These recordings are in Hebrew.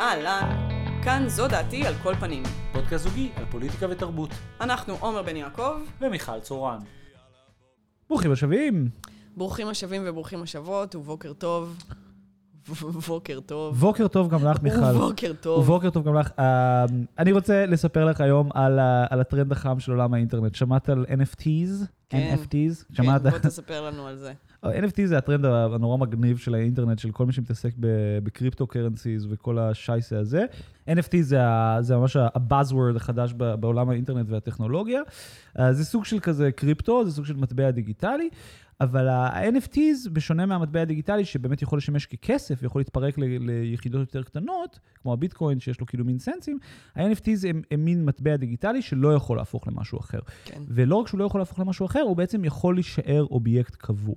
אהלן, כאן זו דעתי על כל פנים. פודקאסט זוגי על פוליטיקה ותרבות. אנחנו עומר בן יעקב. ומיכל צורן. ברוכים השבים. ברוכים השבים וברוכים השבות, ובוקר טוב. בוקר טוב. בוקר טוב גם לך, מיכל. ובוקר טוב. ובוקר טוב גם לך. אה, אני רוצה לספר לך היום על ה- על הטרנד החם של עולם האינטרנט. שמעת על NFTs? כן. NFTs? כן, שמעת? בוא תספר לנו על זה. NFT זה הטרנד הנורא מגניב של האינטרנט, של כל מי שמתעסק ב crypto currencies וכל השייסה הזה. NFT זה, זה ממש ה buzzword החדש בעולם האינטרנט והטכנולוגיה. אה, זה סוג של כזה קריפטו, זה סוג של מטבע דיגיטלי, אבל ה-NFTs, בשונה מהמטבע הדיגיטלי, שבאמת יכול לשמש ככסף ויכול להתפרק ל- ליחידות יותר קטנות, כמו הביטקוין שיש לו כאילו מין סנטים, ה-NFTs הם, הם מין מטבע דיגיטלי שלא יכול להפוך למשהו אחר. כן. ולא רק שהוא לא יכול להפוך למשהו אחר, הוא בעצם יכול להישאר אובייקט קבוע.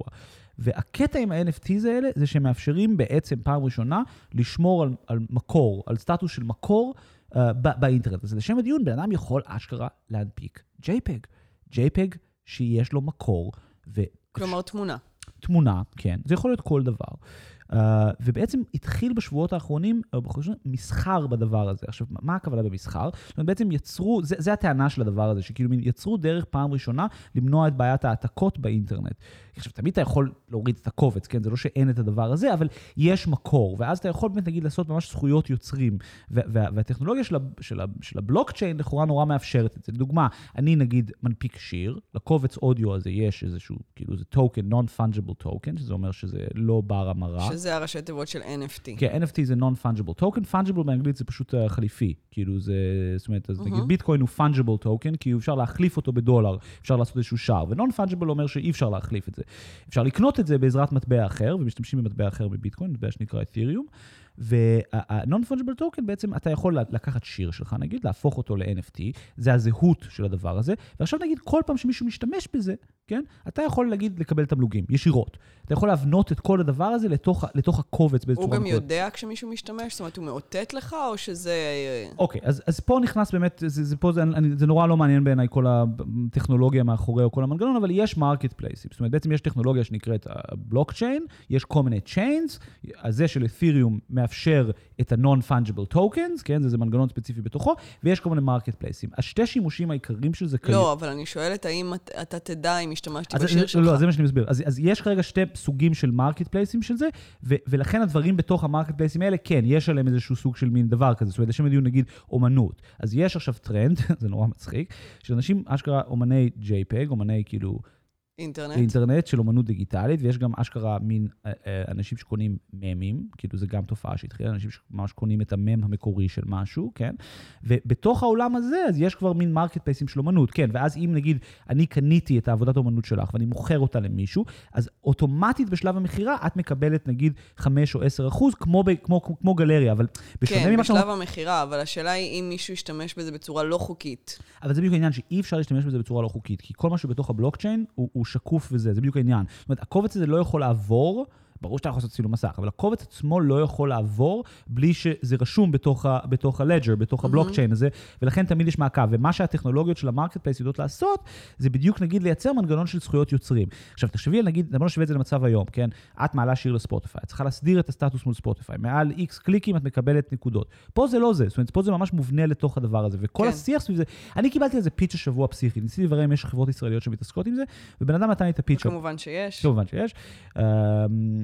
והקטע עם ה-NFTs האלה, זה שהם מאפשרים בעצם פעם ראשונה לשמור על, על מקור, על סטטוס של מקור uh, ב- באינטרנט. אז לשם הדיון, בן אדם יכול אשכרה להנפיק JPEG. JPEG שיש לו מקור, כלומר, תמונה. ותמונה, כן, זה יכול להיות כל דבר. Uh, ובעצם התחיל בשבועות האחרונים, או בחודשים, מסחר בדבר הזה. עכשיו, מה הכוונה במסחר? זאת אומרת, בעצם יצרו, זה, זה הטענה של הדבר הזה, שכאילו יצרו דרך פעם ראשונה למנוע את בעיית העתקות באינטרנט. עכשיו, תמיד אתה יכול להוריד את הקובץ, כן? זה לא שאין את הדבר הזה, אבל יש מקור, ואז אתה יכול באמת, נגיד, לעשות ממש זכויות יוצרים. וה, וה, והטכנולוגיה של, של, של הבלוקצ'יין לכאורה נורא מאפשרת את זה. לדוגמה, אני נגיד מנפיק שיר, לקובץ אודיו הזה יש איזשהו, כאילו זה טוקן, non-fungible token, שזה אומר שזה לא בר המרה. שזה הראשי תיבות של NFT. כן, NFT זה non-fungible token, fungible באנגלית זה פשוט uh, חליפי. כאילו זה, זאת אומרת, אז נגיד מהמם. ביטקוין הוא fungible token, כי אפשר להחליף אותו בדולר, אפשר לעשות איזשהו שער, ו-non-fungible אומר שאי אפשר להחליף את זה. אפשר לקנות את זה בעזרת מטבע אחר, ומשתמשים במטבע אחר מביטקוין, מטבע שנקרא את'יריום. וה-non-fungible token בעצם, אתה יכול לקחת שיר שלך, נגיד, להפוך אותו ל-NFT, זה הזהות של הדבר הזה, ועכשיו נגיד, כל פעם שמישהו משתמש בזה, כן, אתה יכול להגיד לקבל תמלוגים, ישירות. אתה יכול להבנות את כל הדבר הזה לתוך, לתוך הקובץ באיזו הוא צורה גם מקורית. יודע כשמישהו משתמש? זאת אומרת, הוא מאותת לך, או שזה... אוקיי, אז, אז פה נכנס באמת, זה, זה, פה זה, אני, זה נורא לא מעניין בעיניי כל הטכנולוגיה מאחורי או כל המנגנון, אבל יש market placeים. זאת אומרת, בעצם יש טכנולוגיה שנקראת הבלוקצ'יין, יש כל מיני chains, הזה של את'יריום מאפשר את ה-non-fungible tokens, כן, זה, זה מנגנון ספציפי בתוכו, ויש כל מיני market placeים. השתי שימושים העיקריים של זה כיום. לא, אבל אני שואלת, האם את- אתה תדע אם השתמשתי אז, בשיר אז, שלך? לא, זה מה שאני מסביר. אז, אז יש כרגע שתי סוגים של market place־ים של זה, ו, ולכן הדברים בתוך ה market place־ים האלה, כן, יש עליהם איזשהו סוג של מין דבר כזה. זאת אומרת, לשם הדיון נגיד אומנות. אז יש עכשיו טרנד, זה נורא מצחיק, שאנשים, אשכרה אומני JPEG, אומני כאילו אינטרנט. אינטרנט של אומנות דיגיטלית, ויש גם אשכרה מין אה, אה, אנשים שקונים ממים, כאילו זה גם תופעה שהתחילה, אנשים שממש קונים את המם המקורי של משהו, כן? ובתוך העולם הזה, אז יש כבר מין market place־ים של אומנות, כן? ואז אם נגיד, אני קניתי את העבודת האומנות שלך ואני מוכר אותה למישהו, אז אוטומטית בשלב המכירה את מקבלת נגיד 5 או 10 אחוז, כמו, ב- כמו, כמו גלריה, אבל בשונה כן, ממה שאתה... בשלב המכירה, אבל השאלה היא אם מישהו ישתמש בזה בצורה לא חוקית. אבל זה בדיוק העניין שאי אפשר להשתמש בזה בצורה לא חוקית, כי כל מה שבתוך הבלוקצ'יין הוא, הוא שקוף וזה, זה בדיוק העניין. זאת אומרת, הקובץ הזה לא יכול לעבור, ברור שאתה יכול לעשות צילום מסך, אבל הקובץ עצמו לא יכול לעבור בלי שזה רשום בתוך, ה, בתוך הלג'ר, בתוך הבלוקצ'יין הזה, ולכן תמיד יש מעקב. ומה שהטכנולוגיות של ה market place יודעות לעשות, זה בדיוק נגיד לייצר מנגנון של זכויות יוצרים. עכשיו, תחשבי נגיד, בוא נשווה את זה למצב היום, כן? את מעלה שיר לספוטיפיי, את צריכה להסדיר את הסטטוס מול ספוטיפיי, מעל איקס קליקים את מקבלת נקודות. פה זה לא זה, זאת אומרת, פה זה ממש מובנה לתוך הדבר הזה, וכל כן. השיח סביב זה, אני קיבלתי על זה pitch השבוע פסיכי, ניסיתי לברר אם יש חברות ישראליות שמתעסקות עם זה, ובן אדם נתן לי את ה pitch כמובן שיש. כמובן שיש.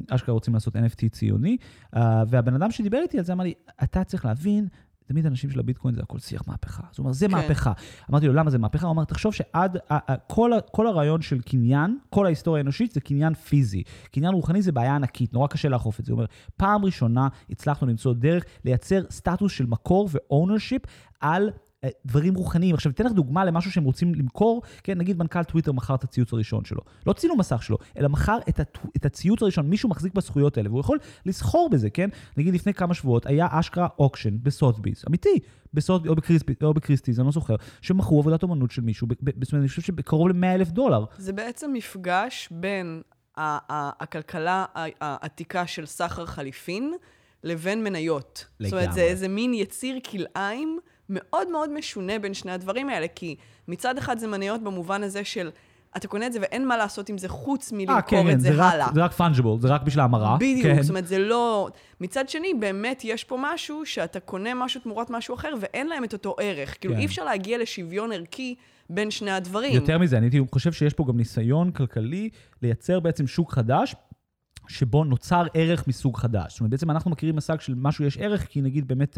אשכרה רוצים לעשות NFT ציוני, אה, והבן אדם שדיבר איתי על זה אמר לי, אתה צריך להבין, תמיד אנשים של הביטקוין זה הכל שיח מהפכה. אז הוא אומר, זה כן. מהפכה. אמרתי לו, למה זה מהפכה? הוא אמר, תחשוב שעד, ה- ה- כל, כל הרעיון של קניין, כל ההיסטוריה האנושית זה קניין פיזי. קניין רוחני זה בעיה ענקית, נורא קשה לאכוף את זה. הוא אומר, פעם ראשונה הצלחנו למצוא דרך לייצר סטטוס של מקור ו-ownership על... אה, דברים רוחניים. עכשיו, אתן לך דוגמה למשהו שהם רוצים למכור, כן, נגיד מנכ"ל טוויטר מכר את הציוץ הראשון שלו. לא צילום מסך שלו, אלא מכר את, הט... את הציוץ הראשון, מישהו מחזיק בזכויות האלה, והוא יכול לסחור בזה, כן? נגיד לפני כמה שבועות היה אשכרה auction בסוטביז, אמיתי, בסוט... או, בכריס... או בכריסטיז, אני לא זוכר, שמכרו עבודת אומנות של מישהו. זאת אומרת, אני חושב שבקרוב ל-100 אלף דולר. זה בעצם מפגש בין הכלכלה העתיקה של סחר חליפין לבין מניות. זאת אומרת, זה לגמרי. איזה מין יציר כלאיים מאוד מאוד משונה בין שני הדברים האלה, כי מצד אחד זה מניות במובן הזה של אתה קונה את זה ואין מה לעשות עם זה חוץ אה, מלמכור כן, כן, את זה זה רק- הלאה. זה רק fungible, זה רק בשביל ההמרה. בדיוק, כן. זאת אומרת, זה לא... מצד שני, באמת יש פה משהו שאתה קונה משהו תמורת משהו אחר, ואין להם את אותו ערך. כאילו, כן. אי אפשר להגיע לשוויון ערכי בין שני הדברים. יותר מזה, אני חושב שיש פה גם ניסיון כלכלי לייצר בעצם שוק חדש. שבו נוצר ערך מסוג חדש. זאת אומרת, בעצם אנחנו מכירים מושג של משהו יש ערך, כי נגיד באמת,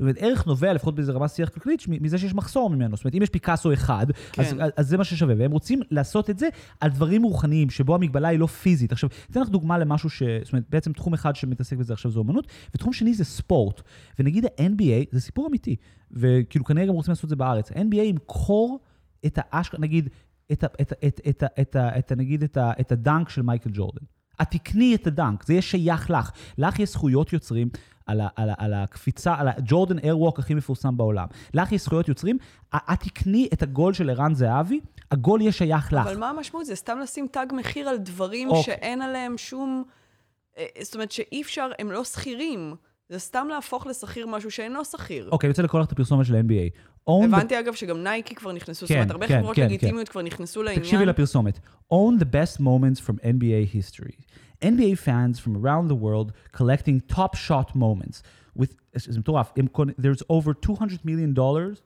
באמת ערך נובע, לפחות באיזה רמה שיח כלכלית, מזה שיש מחסור ממנו. זאת אומרת, אם יש פיקאסו אחד, כן. אז, אז זה מה ששווה. והם רוצים לעשות את זה על דברים רוחניים, שבו המגבלה היא לא פיזית. עכשיו, אתן לך דוגמה למשהו ש... זאת אומרת, בעצם תחום אחד שמתעסק בזה עכשיו זה אומנות, ותחום שני זה ספורט. ונגיד ה-NBA, זה סיפור אמיתי, וכאילו כנראה גם רוצים לעשות את זה בארץ. ה-NBA ימכור את האשכרה, נגיד, את, את, את, את, את, את, נגיד, את, ה, את הדנק של מייקל ג'ורדן. את תקני את הדנק, זה יהיה שייך לך. לך יש זכויות יוצרים על, ה, על, ה, על הקפיצה, על הג'ורדן איירווק הכי מפורסם בעולם. לך יש זכויות יוצרים, את תקני את הגול של ערן זהבי, הגול יהיה שייך לך. אבל מה המשמעות? זה סתם לשים תג מחיר על דברים אוקיי. שאין עליהם שום... אה, זאת אומרת שאי אפשר, הם לא שכירים. זה סתם להפוך לשכיר משהו שאינו שכיר. אוקיי, אני רוצה לקרוא לך את הפרסומת של ה-NBA. Own the- הבנתי אגב שגם נייקי כבר נכנסו, זאת כן, אומרת, הרבה כן, חברות כן, לגיטימיות כבר נכנסו לעניין. תקשיבי לפרסומת. Own the best moments from NBA history. NBA fans from around the world collecting top shot moments. With, זה מטורף. הם קונים- There's over 200 million dollars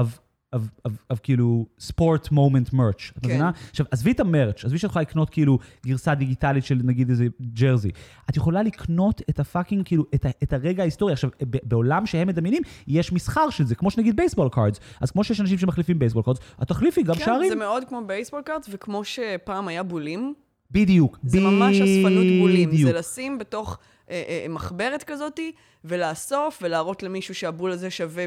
of... of, of, of כאילו sport moment merch, את כן. מבינה? עכשיו, עזבי את ה merch, עזבי שאת יכולה לקנות כאילו גרסה דיגיטלית של נגיד איזה jersey. את יכולה לקנות את ה fucking, כאילו, את, ה, את הרגע ההיסטורי. עכשיו, בעולם שהם מדמיינים, יש מסחר של זה, כמו שנגיד baseball cards. אז כמו שיש אנשים שמחליפים baseball cards, את תחליפי גם כן, שערים. זה מאוד כמו בייסבול קארט, וכמו שפעם היה בולים, בדיוק, זה ממש אספנות בולים. זה לשים בתוך מחברת כזאתי, ולאסוף, ולהראות למישהו שהבול הזה שווה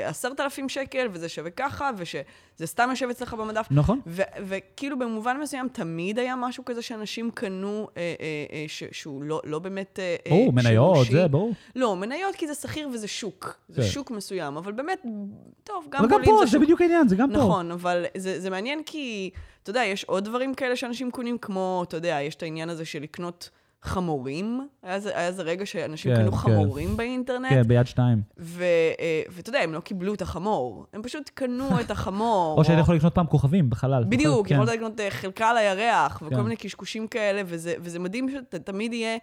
אה, עשרת אלפים שקל, וזה שווה ככה, ושזה סתם יושב אצלך במדף. נכון. ו- וכאילו במובן מסוים תמיד היה משהו כזה שאנשים קנו, אה, אה, אה, ש- שהוא לא, לא באמת אה, אה, ברור, מניות. זה ברור. לא, מניות כי זה שכיר וזה שוק. זה כן. שוק מסוים, אבל באמת, טוב, גם אבל גם פה, זה זה שוק. בדיוק העניין, זה גם פה. נכון, אבל זה, זה מעניין כי, אתה יודע, יש עוד דברים כאלה שאנשים קונים, כמו, אתה יודע, יש את העניין הזה של לקנות חמורים. היה איזה, היה רגע שאנשים כן, קנו כן. חמורים באינטרנט, כן, ביד שתיים. אה, ואתה יודע, הם לא קיבלו את החמור, הם פשוט קנו את החמור. או שהיית יכול לקנות פעם כוכבים בחלל. בדיוק, כן. יכולת לקנות אה, חלקה על הירח, וכל כן. מיני קשקושים כאלה, וזה, וזה מדהים שתמיד יהיה...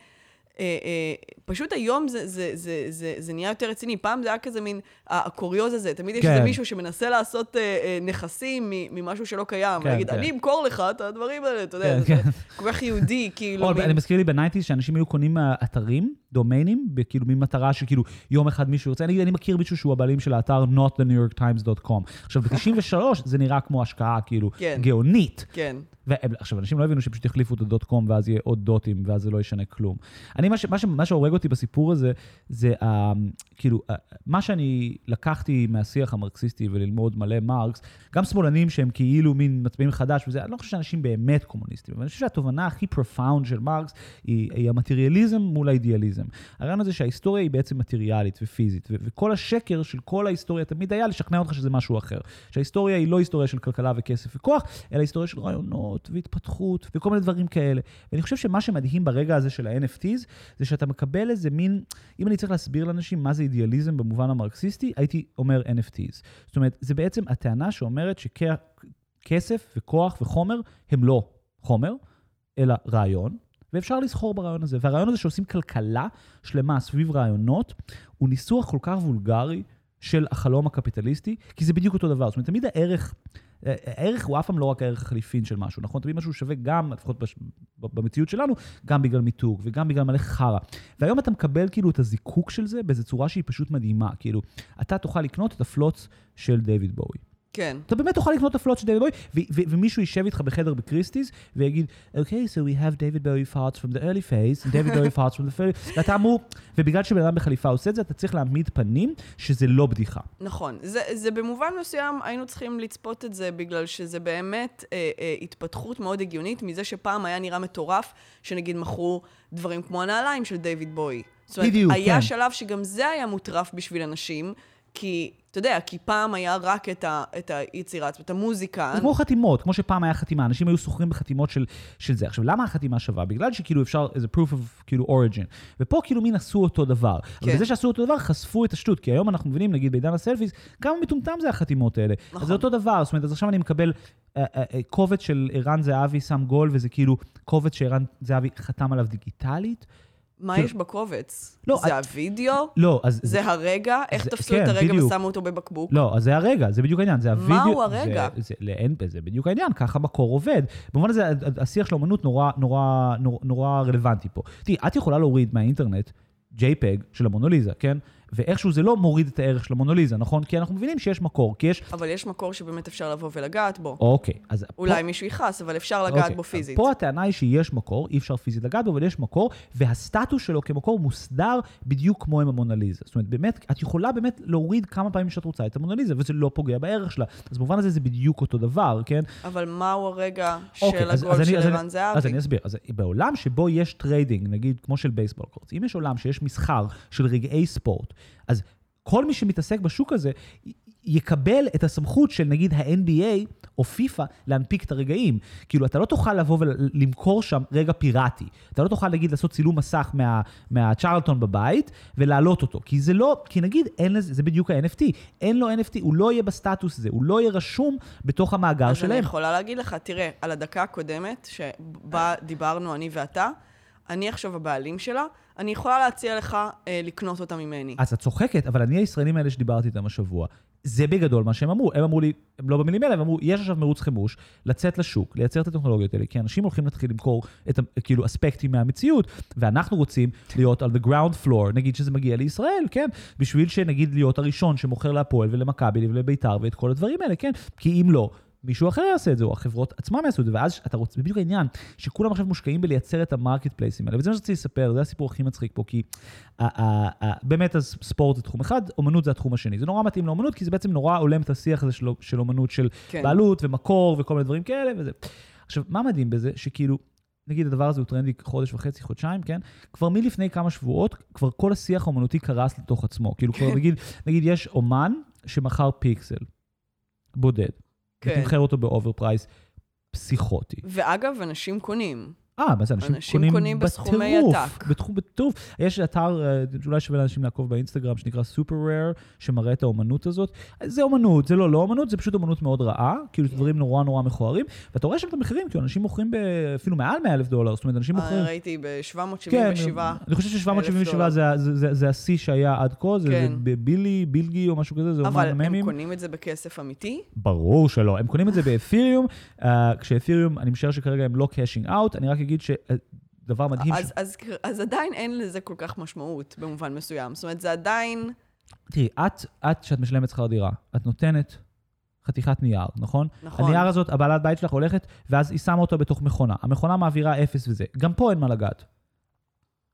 אה, אה, פשוט היום זה, זה, זה, זה, זה נהיה יותר רציני. פעם זה היה כזה מין, הקוריוז הזה, תמיד יש כן. איזה מישהו שמנסה לעשות אה, אה, נכסים ממשהו שלא קיים. כן, ולהגיד, כן. אני אמכור לך את הדברים האלה, אתה יודע, כן, זה, כן. זה כל כך יהודי, כאילו. או, מין- אני מזכיר לי בנייטיז שאנשים היו קונים אתרים, דומיינים, כאילו ממטרה שכאילו יום אחד מישהו ירצה, אני, אני מכיר מישהו שהוא הבעלים של האתר notthenewyorktimes.com. עכשיו, ב-93 זה נראה כמו השקעה כאילו כן. גאונית. כן. ועכשיו, אנשים לא הבינו שפשוט יחליפו את הדוט קום ואז יהיה עוד דוטים, ואז זה לא ישנה כלום. אני, מה, ש, מה, ש, מה שהורג אותי בסיפור הזה, זה uh, כאילו, uh, מה שאני לקחתי מהשיח המרקסיסטי וללמוד מלא מרקס, גם שמאלנים שהם כאילו מין מצביעים חדש וזה, אני לא חושב שאנשים באמת קומוניסטים, אבל אני חושב שהתובנה הכי profound של מרקס היא, היא המטריאליזם מול האידיאליזם. הרעיון הזה שההיסטוריה היא בעצם מטריאלית ופיזית, ו- וכל השקר של כל ההיסטוריה תמיד היה לשכנע אותך שזה משהו אחר. שההיסטוריה היא לא היסטוריה של כלכלה וכסף וכוח, אלא היסטוריה של רעיונות והתפתחות וכל מיני דברים כאלה. ואני חושב שמה שמדהים ברגע הזה של ה-NFTs, זה שאתה מקבל איזה מין, אם אני צריך להסביר לאנשים מה זה אידיאליזם במובן המרקסיסטי, הייתי אומר NFTs. זאת אומרת, זה בעצם הטענה שאומרת שכסף וכוח וחומר הם לא חומר, אלא רעיון. ואפשר לסחור ברעיון הזה. והרעיון הזה שעושים כלכלה שלמה סביב רעיונות, הוא ניסוח כל כך וולגרי של החלום הקפיטליסטי, כי זה בדיוק אותו דבר. זאת אומרת, תמיד הערך, הערך הוא אף פעם לא רק הערך החליפין של משהו, נכון? תמיד משהו שווה גם, לפחות בש- במציאות שלנו, גם בגלל מיתוג וגם בגלל מלא חרא. והיום אתה מקבל כאילו את הזיקוק של זה באיזו צורה שהיא פשוט מדהימה. כאילו, אתה תוכל לקנות את ה thoughts של דיוויד בואי. כן. אתה באמת תוכל לקנות את הפלוט של דיוויד בואי, ומישהו יישב איתך בחדר בכריסטיז ויגיד, אוקיי, so we have David Bowie thoughts from the early phase, David Bowie thoughts from the early... ואתה אמור, ובגלל שבן אדם בחליפה עושה את זה, אתה צריך להעמיד פנים שזה לא בדיחה. נכון. זה, זה במובן מסוים, היינו צריכים לצפות את זה, בגלל שזה באמת אה, אה, התפתחות מאוד הגיונית מזה שפעם היה נראה מטורף, שנגיד מכרו דברים כמו הנעליים של דיוויד בוי. זאת אומרת, בדיוק, היה כן. שלב שגם זה היה מוטרף בשביל אנשים, כי, אתה יודע, כי פעם היה רק את, ה, את היצירה עצמה, את המוזיקה. זה כמו חתימות, כמו שפעם היה חתימה, אנשים היו סוחרים בחתימות של, של זה. עכשיו, למה החתימה שווה? בגלל שכאילו אפשר, איזה proof of כאילו origin. ופה כאילו מין עשו אותו דבר. כן. אבל בזה שעשו אותו דבר, חשפו את השטות. כי היום אנחנו מבינים, נגיד בעידן הסלפיס, כמה מטומטם זה החתימות האלה. נכון. אז זה אותו דבר, זאת אומרת, אז עכשיו אני מקבל אה, אה, אה, קובץ של ערן זהבי שם גול, וזה כאילו קובץ שערן זהבי חתם עליו דיגיטלית. מה כאילו- יש בקובץ? לא, זה את- הווידאו? לא, אז... זה הרגע? איך זה- תפסו כן, את הרגע בדיוק. ושמו אותו בבקבוק? לא, אז זה הרגע, זה בדיוק העניין, זה הווידאו. מהו הרגע? זה, זה, לאין, זה בדיוק העניין, ככה מקור עובד. במובן הזה, השיח של האמנות נורא, נורא, נורא, נורא רלוונטי פה. תראי, את יכולה להוריד מהאינטרנט JPEG של המונוליזה, כן? ואיכשהו זה לא מוריד את הערך של המונוליזה, נכון? כי אנחנו מבינים שיש מקור, כי יש... אבל יש מקור שבאמת אפשר לבוא ולגעת בו. אוקיי, אז... אולי פה- מישהו יכעס, אבל אפשר לגעת אוקיי, בו פיזית. פה הטענה היא שיש מקור, אי אפשר פיזית לגעת בו, אבל יש מקור, והסטטוס שלו כמקור מוסדר בדיוק כמו עם המונליזה. זאת אומרת, באמת, את יכולה באמת להוריד כמה פעמים שאת רוצה את המונליזה, וזה לא פוגע בערך שלה. אז במובן הזה זה בדיוק אותו דבר, כן? אבל מהו הרגע אוקיי, של הגול של ערן זהבי? אז אני אסביר. אז בעולם שבו יש trading, נגיד כמו של baseball cards, אם יש עולם שיש מסחר של רגעי ספורט, אז כל מי שמתעסק בשוק הזה יקבל את הסמכות של נגיד ה-NBA או פיפא להנפיק את הרגעים. כאילו, אתה לא תוכל לבוא ולמכור שם רגע פיראטי. אתה לא תוכל, נגיד, לעשות צילום מסך מה, מהצ'רלסטון בבית ולהעלות אותו. כי זה לא, כי נגיד, אין לזה, זה בדיוק ה-NFT. אין לו NFT, הוא לא יהיה בסטטוס הזה, הוא לא יהיה רשום בתוך המאגר אז שלהם. אני יכולה להגיד לך, תראה, על הדקה הקודמת, שבה דיברנו אני ואתה, אני עכשיו הבעלים שלה, אני יכולה להציע לך אה, לקנות אותה ממני. אז את צוחקת, אבל אני הישראלים האלה שדיברתי איתם השבוע, זה בגדול מה שהם אמרו. הם אמרו לי, הם לא במילים האלה, הם אמרו, יש עכשיו מרוץ חימוש, לצאת לשוק, לייצר את הטכנולוגיות האלה, כי אנשים הולכים להתחיל למכור את כאילו אספקטים מהמציאות, ואנחנו רוצים להיות על the ground floor, נגיד שזה מגיע לישראל, כן? בשביל שנגיד להיות הראשון שמוכר להפועל ולמכבי ולביתר ואת כל הדברים האלה, כן? כי אם לא, מישהו אחר יעשה את זה, או החברות עצמם יעשו את זה, ואז אתה רוצה, זה בדיוק העניין, שכולם עכשיו מושקעים בלייצר את המרקט פלייסים האלה, וזה מה שרציתי לספר, זה הסיפור הכי מצחיק פה, כי באמת אז ספורט זה תחום אחד, אומנות זה התחום השני. זה נורא מתאים לאומנות, כי זה בעצם נורא הולם את השיח הזה של, של אומנות של כן. בעלות ומקור וכל מיני דברים כאלה וזה. עכשיו, מה מדהים בזה? שכאילו, נגיד הדבר הזה הוא טרנדי חודש וחצי, חודשיים, כן? כבר מלפני כמה שבועות, כבר כל השיח האומנותי קרס לתוך עצמו. כאילו כבר נגיד, נגיד יש אומן שמכר פיקסל, בודד, כן. ומכר אותו ב overprice פסיכוטי. ואגב, אנשים קונים. אה, מה זה, אנשים, אנשים קונים, קונים בסכומי עתק. בתחום בטירוף. יש אתר, אה, אולי שווה לאנשים לעקוב באינסטגרם, שנקרא SuperRare, שמראה את האומנות הזאת. זה אומנות, זה לא לא אומנות, זה פשוט אומנות מאוד רעה, כאילו כן. דברים נורא נורא מכוערים, ואתה רואה שם את המחירים, כאילו אנשים מוכרים ב- אפילו מעל 100 אלף דולר, זאת אומרת, אנשים אה, מוכרים... ראיתי ב-777. כן, אני חושב ש-777 זה, השיא שהיה עד כה, זה, כן. זה בילי, בילגי או משהו כזה, זה אבל אומן הם הממים. קונים את זה בכסף אמיתי? ברור שלא. הם קונים את זה ב Ethereum, uh, כש Ethereum, אני משער שכרגע הם לא cashing out, אני רק אגיד שדבר מדהים, אז, אז, אז עדיין אין לזה כל כך משמעות במובן מסוים. זאת אומרת, זה עדיין... תראי, את, את, כשאת משלמת שכר דירה, את נותנת חתיכת נייר, נכון? נכון. הנייר הזאת, הבעלת בית שלך הולכת, ואז היא שמה אותו בתוך מכונה. המכונה מעבירה אפס וזה. גם פה אין מה לגעת.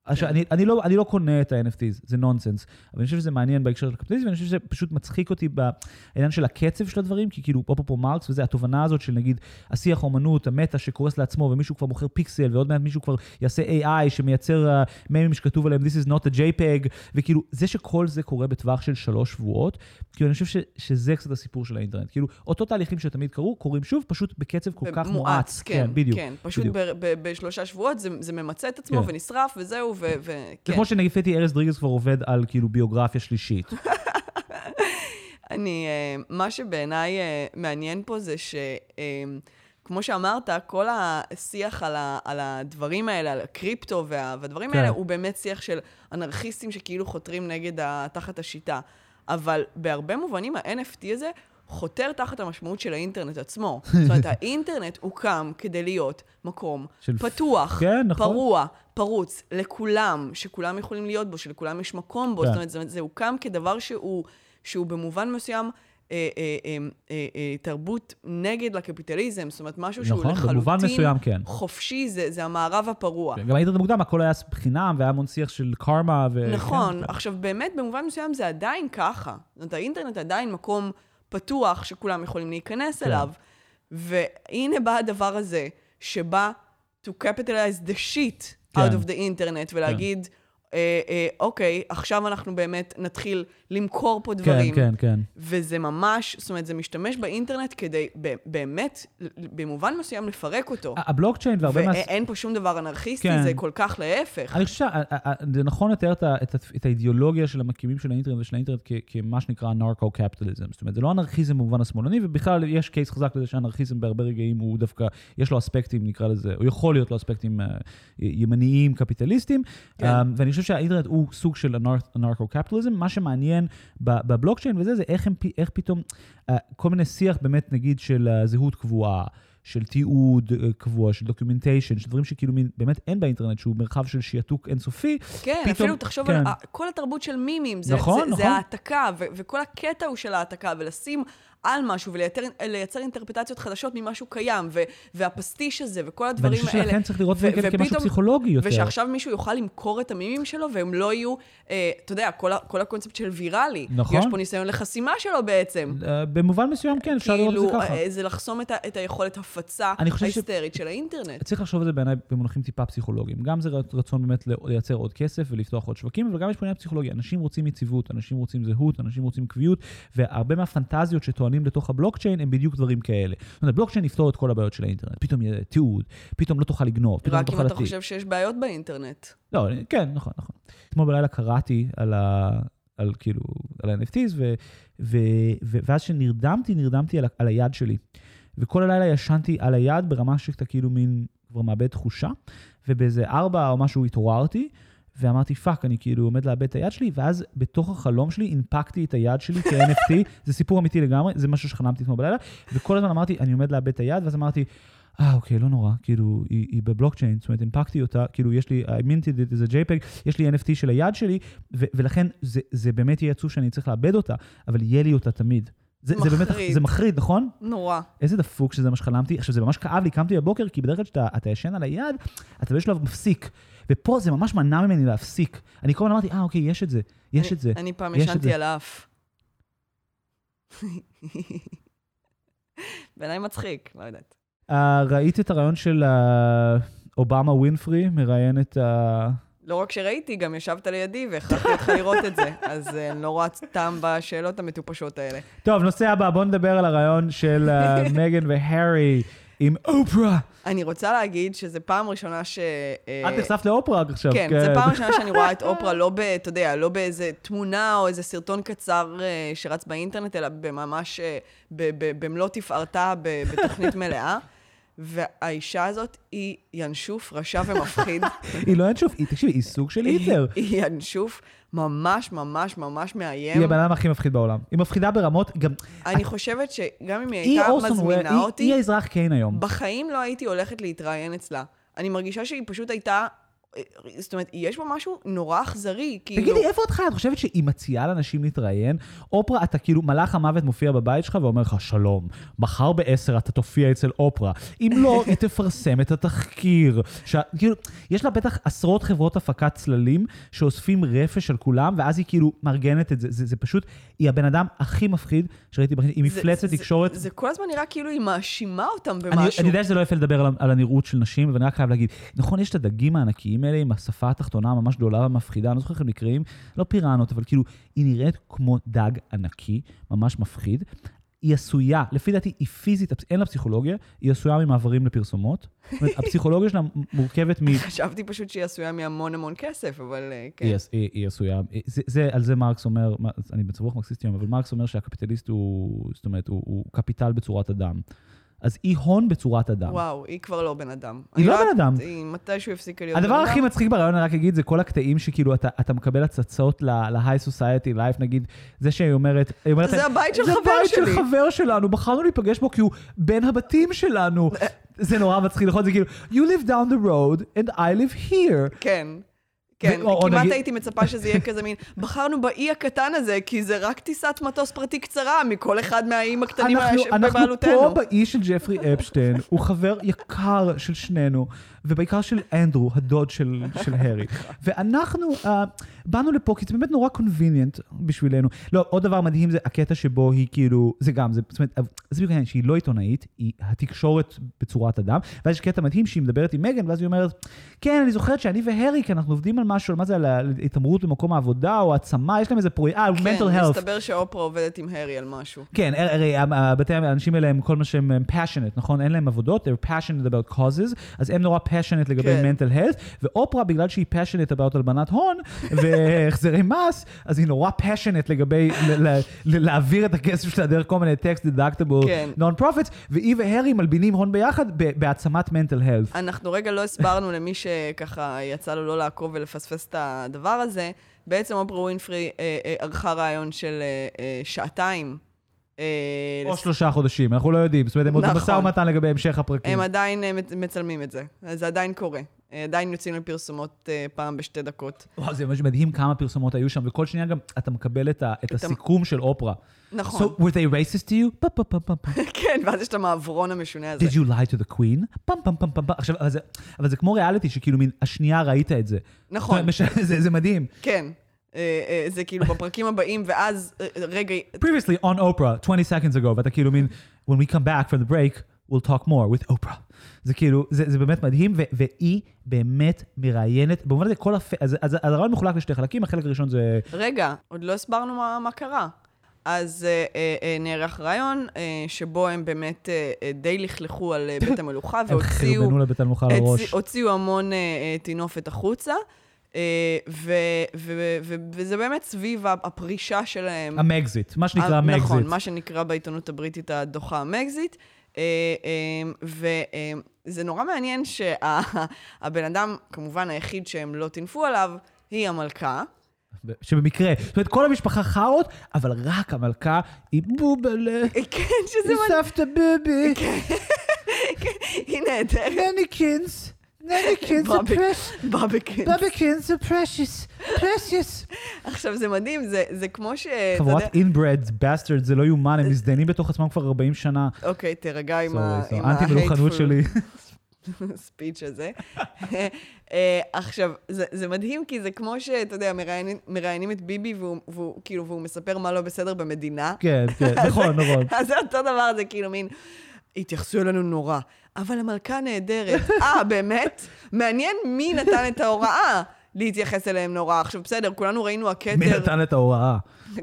עכשיו, כן. אני, אני, לא, אני לא קונה את ה-NFTs, זה נונסנס. אבל אני חושב שזה מעניין בהקשר של הקפיטליזם, ואני חושב שזה פשוט מצחיק אותי בעניין של הקצב של הדברים, כי כאילו, אפרופו מרקס וזה, התובנה הזאת של נגיד, השיח האומנות, המטה שקורס לעצמו, ומישהו כבר מוכר פיקסל, ועוד מעט מישהו כבר יעשה AI שמייצר uh, ממים שכתוב עליהם, This is not a JPEG, וכאילו, זה שכל זה קורה בטווח של שלוש שבועות, כאילו, אני חושב ש, שזה קצת הסיפור של האינטרנט. כאילו, אותו תהליכים שתמיד קרו, קורים שוב, פשוט בקצב כל כך מואץ. כן, בדיוק. כן. פשוט בדיוק. ב- ב- בשלושה שבועות זה, זה ממצה את עצמו כן. ונשרף וזהו, ו... ו- זה כן. כמו שנגיד פטי ארז דריגס כבר עובד על כאילו ביוגרפיה שלישית. אני, אה, מה שבעיניי אה, מעניין פה זה ש... אה, כמו שאמרת, כל השיח על, ה, על הדברים האלה, על הקריפטו וה, והדברים כן. האלה, הוא באמת שיח של אנרכיסטים שכאילו חותרים נגד ה, תחת השיטה. אבל בהרבה מובנים ה-NFT הזה חותר תחת המשמעות של האינטרנט עצמו. זאת אומרת, האינטרנט הוקם כדי להיות מקום של- פתוח, כן, נכון. פרוע, פרוץ, לכולם, שכולם יכולים להיות בו, שלכולם יש מקום בו. כן. זאת אומרת, זה, זה הוקם כדבר שהוא, שהוא במובן מסוים... אה, אה, אה, אה, אה, תרבות נגד לקפיטליזם, זאת אומרת, משהו שהוא נכון, לחלוטין במובן מסוים כן. חופשי, זה, זה המערב הפרוע. גם האינטרנט המוקדם, הכל היה חינם, והיה המון שיח של קרמה. ו... נכון. כן, עכשיו, באמת, במובן מסוים זה עדיין ככה. זאת אומרת, האינטרנט עדיין מקום פתוח שכולם יכולים להיכנס כן. אליו. והנה בא הדבר הזה, שבא to capitalize the shit כן. out of the internet, ולהגיד, אה, אה, אוקיי, עכשיו אנחנו באמת נתחיל למכור פה דברים. כן, כן, כן. וזה ממש, זאת אומרת, זה משתמש באינטרנט כדי באמת, במובן מסוים, לפרק אותו. הבלוקצ'יין והרבה מה... ואין פה שום דבר אנרכיסטי, כן. זה כל כך להפך. אני חושב שזה נכון לתאר את, את, את האידיאולוגיה של המקימים של האינטרנט ושל האינטרנט כ- כמה שנקרא נרקו-קפיטליזם. זאת אומרת, זה לא אנרכיזם במובן השמאלני, ובכלל יש קייס חזק לזה שאנרכיזם בהרבה רגעים הוא דווקא, יש לו אספקטים, נקרא לזה, או יכול להיות לו אספקטים אה, ימניים קפיטליסטים. כן. אה, ואני חושב שהאינטרנט הוא סוג של נרקו-קפיטליזם. מה שמעניין בבלוקצ'יין וזה, זה איך, הם, איך פתאום, אה, כל מיני שיח באמת, נגיד, של אה, זהות קבועה. של תיעוד אה, קבוע, של documentation, של דברים שכאילו מין- באמת אין באינטרנט, שהוא מרחב של שעתוק אינסופי, כן, פתאום- אפילו תחשוב כן. על כל התרבות של מימים. זה, נכון, זה, נכון. זה העתקה, וכל הקטע הוא של העתקה, ולשים על משהו ולייצר אינטרפרטציות חדשות ממשהו קיים, ו- והפסטיש הזה, וכל ואני הדברים חושב האלה. שלכן צריך לראות ו- את זה כמשהו פסיכולוגי יותר. ושעכשיו מישהו יוכל למכור את המימים שלו, והם לא יהיו, אה, אתה יודע, כל, כל הקונספט של ויראלי. נכון. יש פה ניסיון לחסימה שלו בעצם. אה, במובן מסוים כן, אפשר לראות את כאילו, זה ככה. אה, זה לחסום את, ה- את היכולת הפצה חושב ש- ההיסטרית של האינטרנט. צריך לחשוב על זה בעיניי במונחים טיפה פסיכולוגיים. גם זה רצון באמת לייצר עוד כסף ולפתוח עוד שווקים, אבל גם יש פה עניין פסיכולוגי. אנשים רוצים יציבות, אנשים רוצים זהות, אנשים רוצים קביעות, והרבה מהפנטזיות שטוענים לתוך הבלוקצ'יין הם בדיוק דברים כאלה. זאת אומרת, הבלוקצ'יין יפתור את כל הבעיות של האינטרנט. פתאום יהיה תיעוד, פתאום לא תוכל לגנוב, פתאום לא רק אם תוכל אתה. חושב שיש בעיות באינטרנט. לא, כן, נכון, נכון. אתמול בלילה קראתי על ה... על כאילו, על ה-NFTs, ו, ו, ו, ואז שנרדמתי, נרדמתי על, על היד שלי. וכל הלילה ישנתי על היד ברמה שאתה כאילו מין כבר מאבד תחושה, ובאיזה ארבע או משהו התעוררתי, ואמרתי, fuck, אני כאילו עומד לאבד את היד שלי, ואז בתוך החלום שלי הנפקתי את היד שלי כ-NFT, זה סיפור אמיתי לגמרי, זה משהו שחלמתי אתמול בלילה, וכל הזמן אמרתי, אני עומד לאבד את היד, ואז אמרתי, אה, אוקיי, לא נורא, כאילו, היא, היא בבלוקצ'יין, זאת אומרת, הנפקתי אותה, כאילו, יש לי, I minted it as a JPEG, יש לי NFT של היד שלי, ו- ולכן זה, זה באמת יהיה עצוב שאני צריך לאבד אותה, אבל יהיה לי אותה תמיד. זה, זה באמת, מחריד. זה מחריד, נכון? נורא. איזה דפוק שזה מה שחלמתי. עכשיו, זה ממש כאב לי, קמתי בבוקר, כי בדרך כלל כשאתה אתה ישן על היד, אתה באיזשהו שלב מפסיק. ופה זה ממש מנע ממני להפסיק. אני כל הזמן אמרתי, אה, אוקיי, יש את זה, יש אני, את זה. אני פעם ישנתי. על האף. בעיניי מצחיק, לא יודעת. Uh, ראית את הרעיון של uh, אובמה ווינפרי, מראיין את ה... לא רק שראיתי, גם ישבת לידי והכרחתי אותך לראות את זה. אז אה, אני לא רואה טעם בשאלות המטופשות האלה. טוב, נושא הבא, בואו נדבר על הרעיון של מגן והארי עם אופרה. אני רוצה להגיד שזו פעם ראשונה ש... אה, את נחשפת לאופרה עכשיו. כן, זו פעם ראשונה שאני רואה את אופרה לא ב... אתה יודע, לא באיזה תמונה או איזה סרטון קצר אה, שרץ באינטרנט, אלא ממש אה, ב- ב- במלוא תפארתה ב- בתוכנית מלאה. והאישה הזאת היא ינשוף רשע ומפחיד. היא לא ינשוף, היא, תקשיבי, היא סוג של היטלר. היא ינשוף ממש ממש ממש מאיים. היא הבן אדם הכי מפחיד בעולם. היא מפחידה ברמות, גם... אני חושבת שגם אם היא היא הייתה מזמינה היא- אותי, היא האזרח קיין היום. בחיים לא הייתי הולכת להתראיין אצלה. אני מרגישה שהיא פשוט הייתה... זאת אומרת, יש בה משהו נורא אכזרי, כאילו... תגידי, איפה חיה? את חושבת שהיא מציעה לאנשים להתראיין? אופרה, אתה כאילו, מלאך המוות מופיע בבית שלך ואומר לך, שלום, מחר בעשר אתה תופיע אצל אופרה. אם לא, היא תפרסם את התחקיר. ש... כאילו, יש לה בטח עשרות חברות הפקת צללים שאוספים רפש על כולם, ואז היא כאילו מארגנת את זה. זה, זה פשוט, היא הבן אדם הכי מפחיד שראיתי בחיים. היא זה- מפלצת זה- תקשורת. זה כל הזמן נראה כאילו היא מאשימה אותם אני, במשהו. אני יודע שזה לא יפה לדבר על, על הנראות של נשים, אבל אני רק חייב להגיד, נכון, יש את הדגים הענקיים האלה עם השפה התחתונה הממש גדולה ומפחידה, אני לא זוכר איך הם נקראים, לא פיראנות, אבל כאילו, היא נראית כמו דג ענקי, ממש מפחיד. היא עשויה, לפי דעתי, היא פיזית, אין לה פסיכולוגיה, היא עשויה ממעברים לפרסומות. זאת אומרת, הפסיכולוגיה שלה מורכבת מ... חשבתי פשוט שהיא עשויה מהמון המון כסף, אבל אה, כן. היא, היא, היא עשויה, זה, זה, על זה מרקס אומר, אני במצב רוח מרקסיסטי היום, אבל מרקס אומר שהקפיטליסט הוא, זאת אומרת, הוא, הוא קפיטל בצורת אדם. אז היא הון בצורת אדם. וואו, היא כבר לא בן אדם. היא לא יודעת, בן אדם. היא מתישהו הפסיקה להיות בן הדבר אדם. הכי מצחיק ברעיון, אני רק אגיד, זה כל הקטעים שכאילו אתה, אתה מקבל הצצות ל-high society life, נגיד, זה שהיא אומרת, אומרת, זה הבית של זה חבר הבית של שלי." חבר שלנו, בחרנו להיפגש בו כי הוא בין הבתים שלנו. זה נורא מצחיק, נכון? זה כאילו, you live down the road and I live here. כן. כן, או- כמעט נגיד- הייתי מצפה שזה יהיה כזה מין, בחרנו באי הקטן הזה, כי זה רק טיסת מטוס פרטי קצרה מכל אחד מהאיים הקטנים אנחנו, אנחנו. פה באי של ג'פרי אפשטיין, הוא חבר יקר של שנינו, ובעיקר של אנדרו, הדוד של, של הארי. ואנחנו uh, באנו לפה, כי זה באמת נורא קונביניאנט בשבילנו. לא, עוד דבר מדהים זה הקטע שבו היא כאילו, זה גם, זה, זאת אומרת, זה בדיוק העניין, שהיא לא עיתונאית, היא התקשורת בצורת אדם, ואז יש קטע מדהים שהיא מדברת עם מגן, ואז היא אומרת, כן, אני זוכרת שאני והארי, כי אנחנו עובדים על משהו, על מה זה, על התעמרות במקום העבודה, או העצמה, יש להם איזה פרויקט, אה, כן, mental health. מסתבר שאופרה עובדת עם הארי על משהו. כן, הרי הבתי האנשים האלה הם כל מה שהם הם passionate, נכון? אין להם עבודות, they're passionate about causes, אז הם נורא passionate לגבי כן. mental health, ואופרה, בגלל שהיא passionate about הלבנת הון והחזרי מס, אז היא נורא passionate לגבי ל- ל- ל- להעביר את הכסף שלה דרך כל מיני tax deductible כן. non-profits, והיא והארי מלבינים הון ביחד ב- בהעצמת mental health. אנחנו רגע לא הסברנו למי שככה יצא לו לא לעקוב ולפספס את הדבר הזה. בעצם אופרה ווינפרי אה, אה, ערכה רעיון של אה, אה, שעתיים. אה, או שלושה חודשים, אנחנו לא יודעים, זאת אומרת, הם עוד נכון. במשא ומתן לגבי המשך הפרקים. הם עדיין אה, מצ- מצלמים את זה, זה עדיין קורה. אה, עדיין יוצאים לפרסומות פעם בשתי דקות. וואו, זה ממש מדהים כמה פרסומות היו שם, וכל שנייה גם אתה מקבל את הסיכום של אופרה. נכון. So, were they racist to you? כן, ואז יש את המעברון המשונה הזה. Did you lie to the queen? פם פם פם פם. עכשיו, אבל זה, כמו ריאליטי, שכאילו מין, השנייה ראית את זה. נכון. זה מדהים. כן. אה, אה, זה כאילו בפרקים הבאים, ואז אה, רגע, Previously on Oprah, 20 seconds ago, ואתה כאילו מין, when we come back from the break, we'll talk more with Oprah. זה כאילו, זה, זה באמת מדהים, ו, והיא באמת מראיינת, במובן הזה כל הפ... אז, אז, אז הרעיון מחולק לשתי חלקים, החלק הראשון זה... רגע, עוד לא הסברנו מה, מה קרה. אז אה, אה, נערך רעיון אה, שבו הם באמת אה, אה, די לכלכו על בית המלוכה הם והוציאו חרבנו לבית המלוכה על הראש. הוציאו המון אה, אה, טינופת החוצה, וזה באמת סביב הפרישה שלהם. המגזיט, מה שנקרא אה, המגזיט. נכון, מה שנקרא בעיתונות הבריטית הדוחה המגזיט. וזה נורא מעניין שהבן אדם, כמובן היחיד שהם לא טינפו עליו, היא המלכה. שבמקרה, זאת אומרת, כל המשפחה חארות, אבל רק המלכה היא בובלה, כן, שזה מדהים, סבתא בובי, היא נהדרת. נניקינס, נניקינס, בובי- בוביקין. בוביקינס, זה precious, precious. עכשיו, זה מדהים, זה- זה כמו ש... חבורת inbred, bastard, זה לא יאומן, הם מזדיינים בתוך עצמם כבר 40 שנה. אוקיי, תירגע עם ה- אנטי מלוכנות שלי. speech הזה. אה, עכשיו, זה, זה מדהים, כי זה כמו שאתה יודע, מראיינים, מראיינים את ביבי, והוא, והוא, כאילו, והוא מספר מה לא בסדר במדינה. כן, כן, נכון, נכון. אז זה אותו דבר, זה כאילו מין, התייחסו אלינו נורא, אבל המלכה נהדרת. אה, באמת? מעניין מי נתן את ההוראה להתייחס אליהם נורא. עכשיו, בסדר, כולנו ראינו מי הכתר, נתן את ההוראה?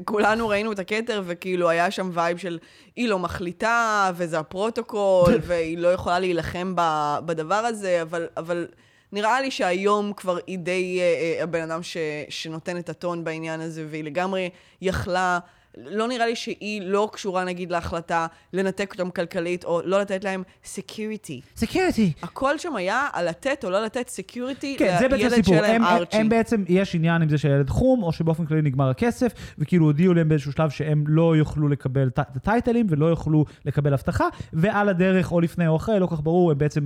כולנו ראינו את הכתר, וכאילו היה שם וייב של היא לא מחליטה, וזה הפרוטוקול, והיא לא יכולה להילחם ב- בדבר הזה, אבל, אבל נראה לי שהיום כבר היא די אה, אה, הבן אדם ש, שנותן את הטון בעניין הזה, והיא לגמרי יכלה... לא נראה לי שהיא לא קשורה נגיד להחלטה לנתק אותם כלכלית, או לא לתת להם security. security. הכל שם היה על לתת או לא לתת security כן, זה בעצם לילד הסיפור. שלהם, הם, הם, ארצ'י. הם בעצם, יש עניין עם זה שהילד חום, או שבאופן כללי נגמר הכסף, וכאילו הודיעו להם באיזשהו שלב שהם לא יוכלו לקבל את הטייטלים ולא יוכלו לקבל אבטחה, ועל הדרך, או לפני או אחרי, לא כך ברור, הם בעצם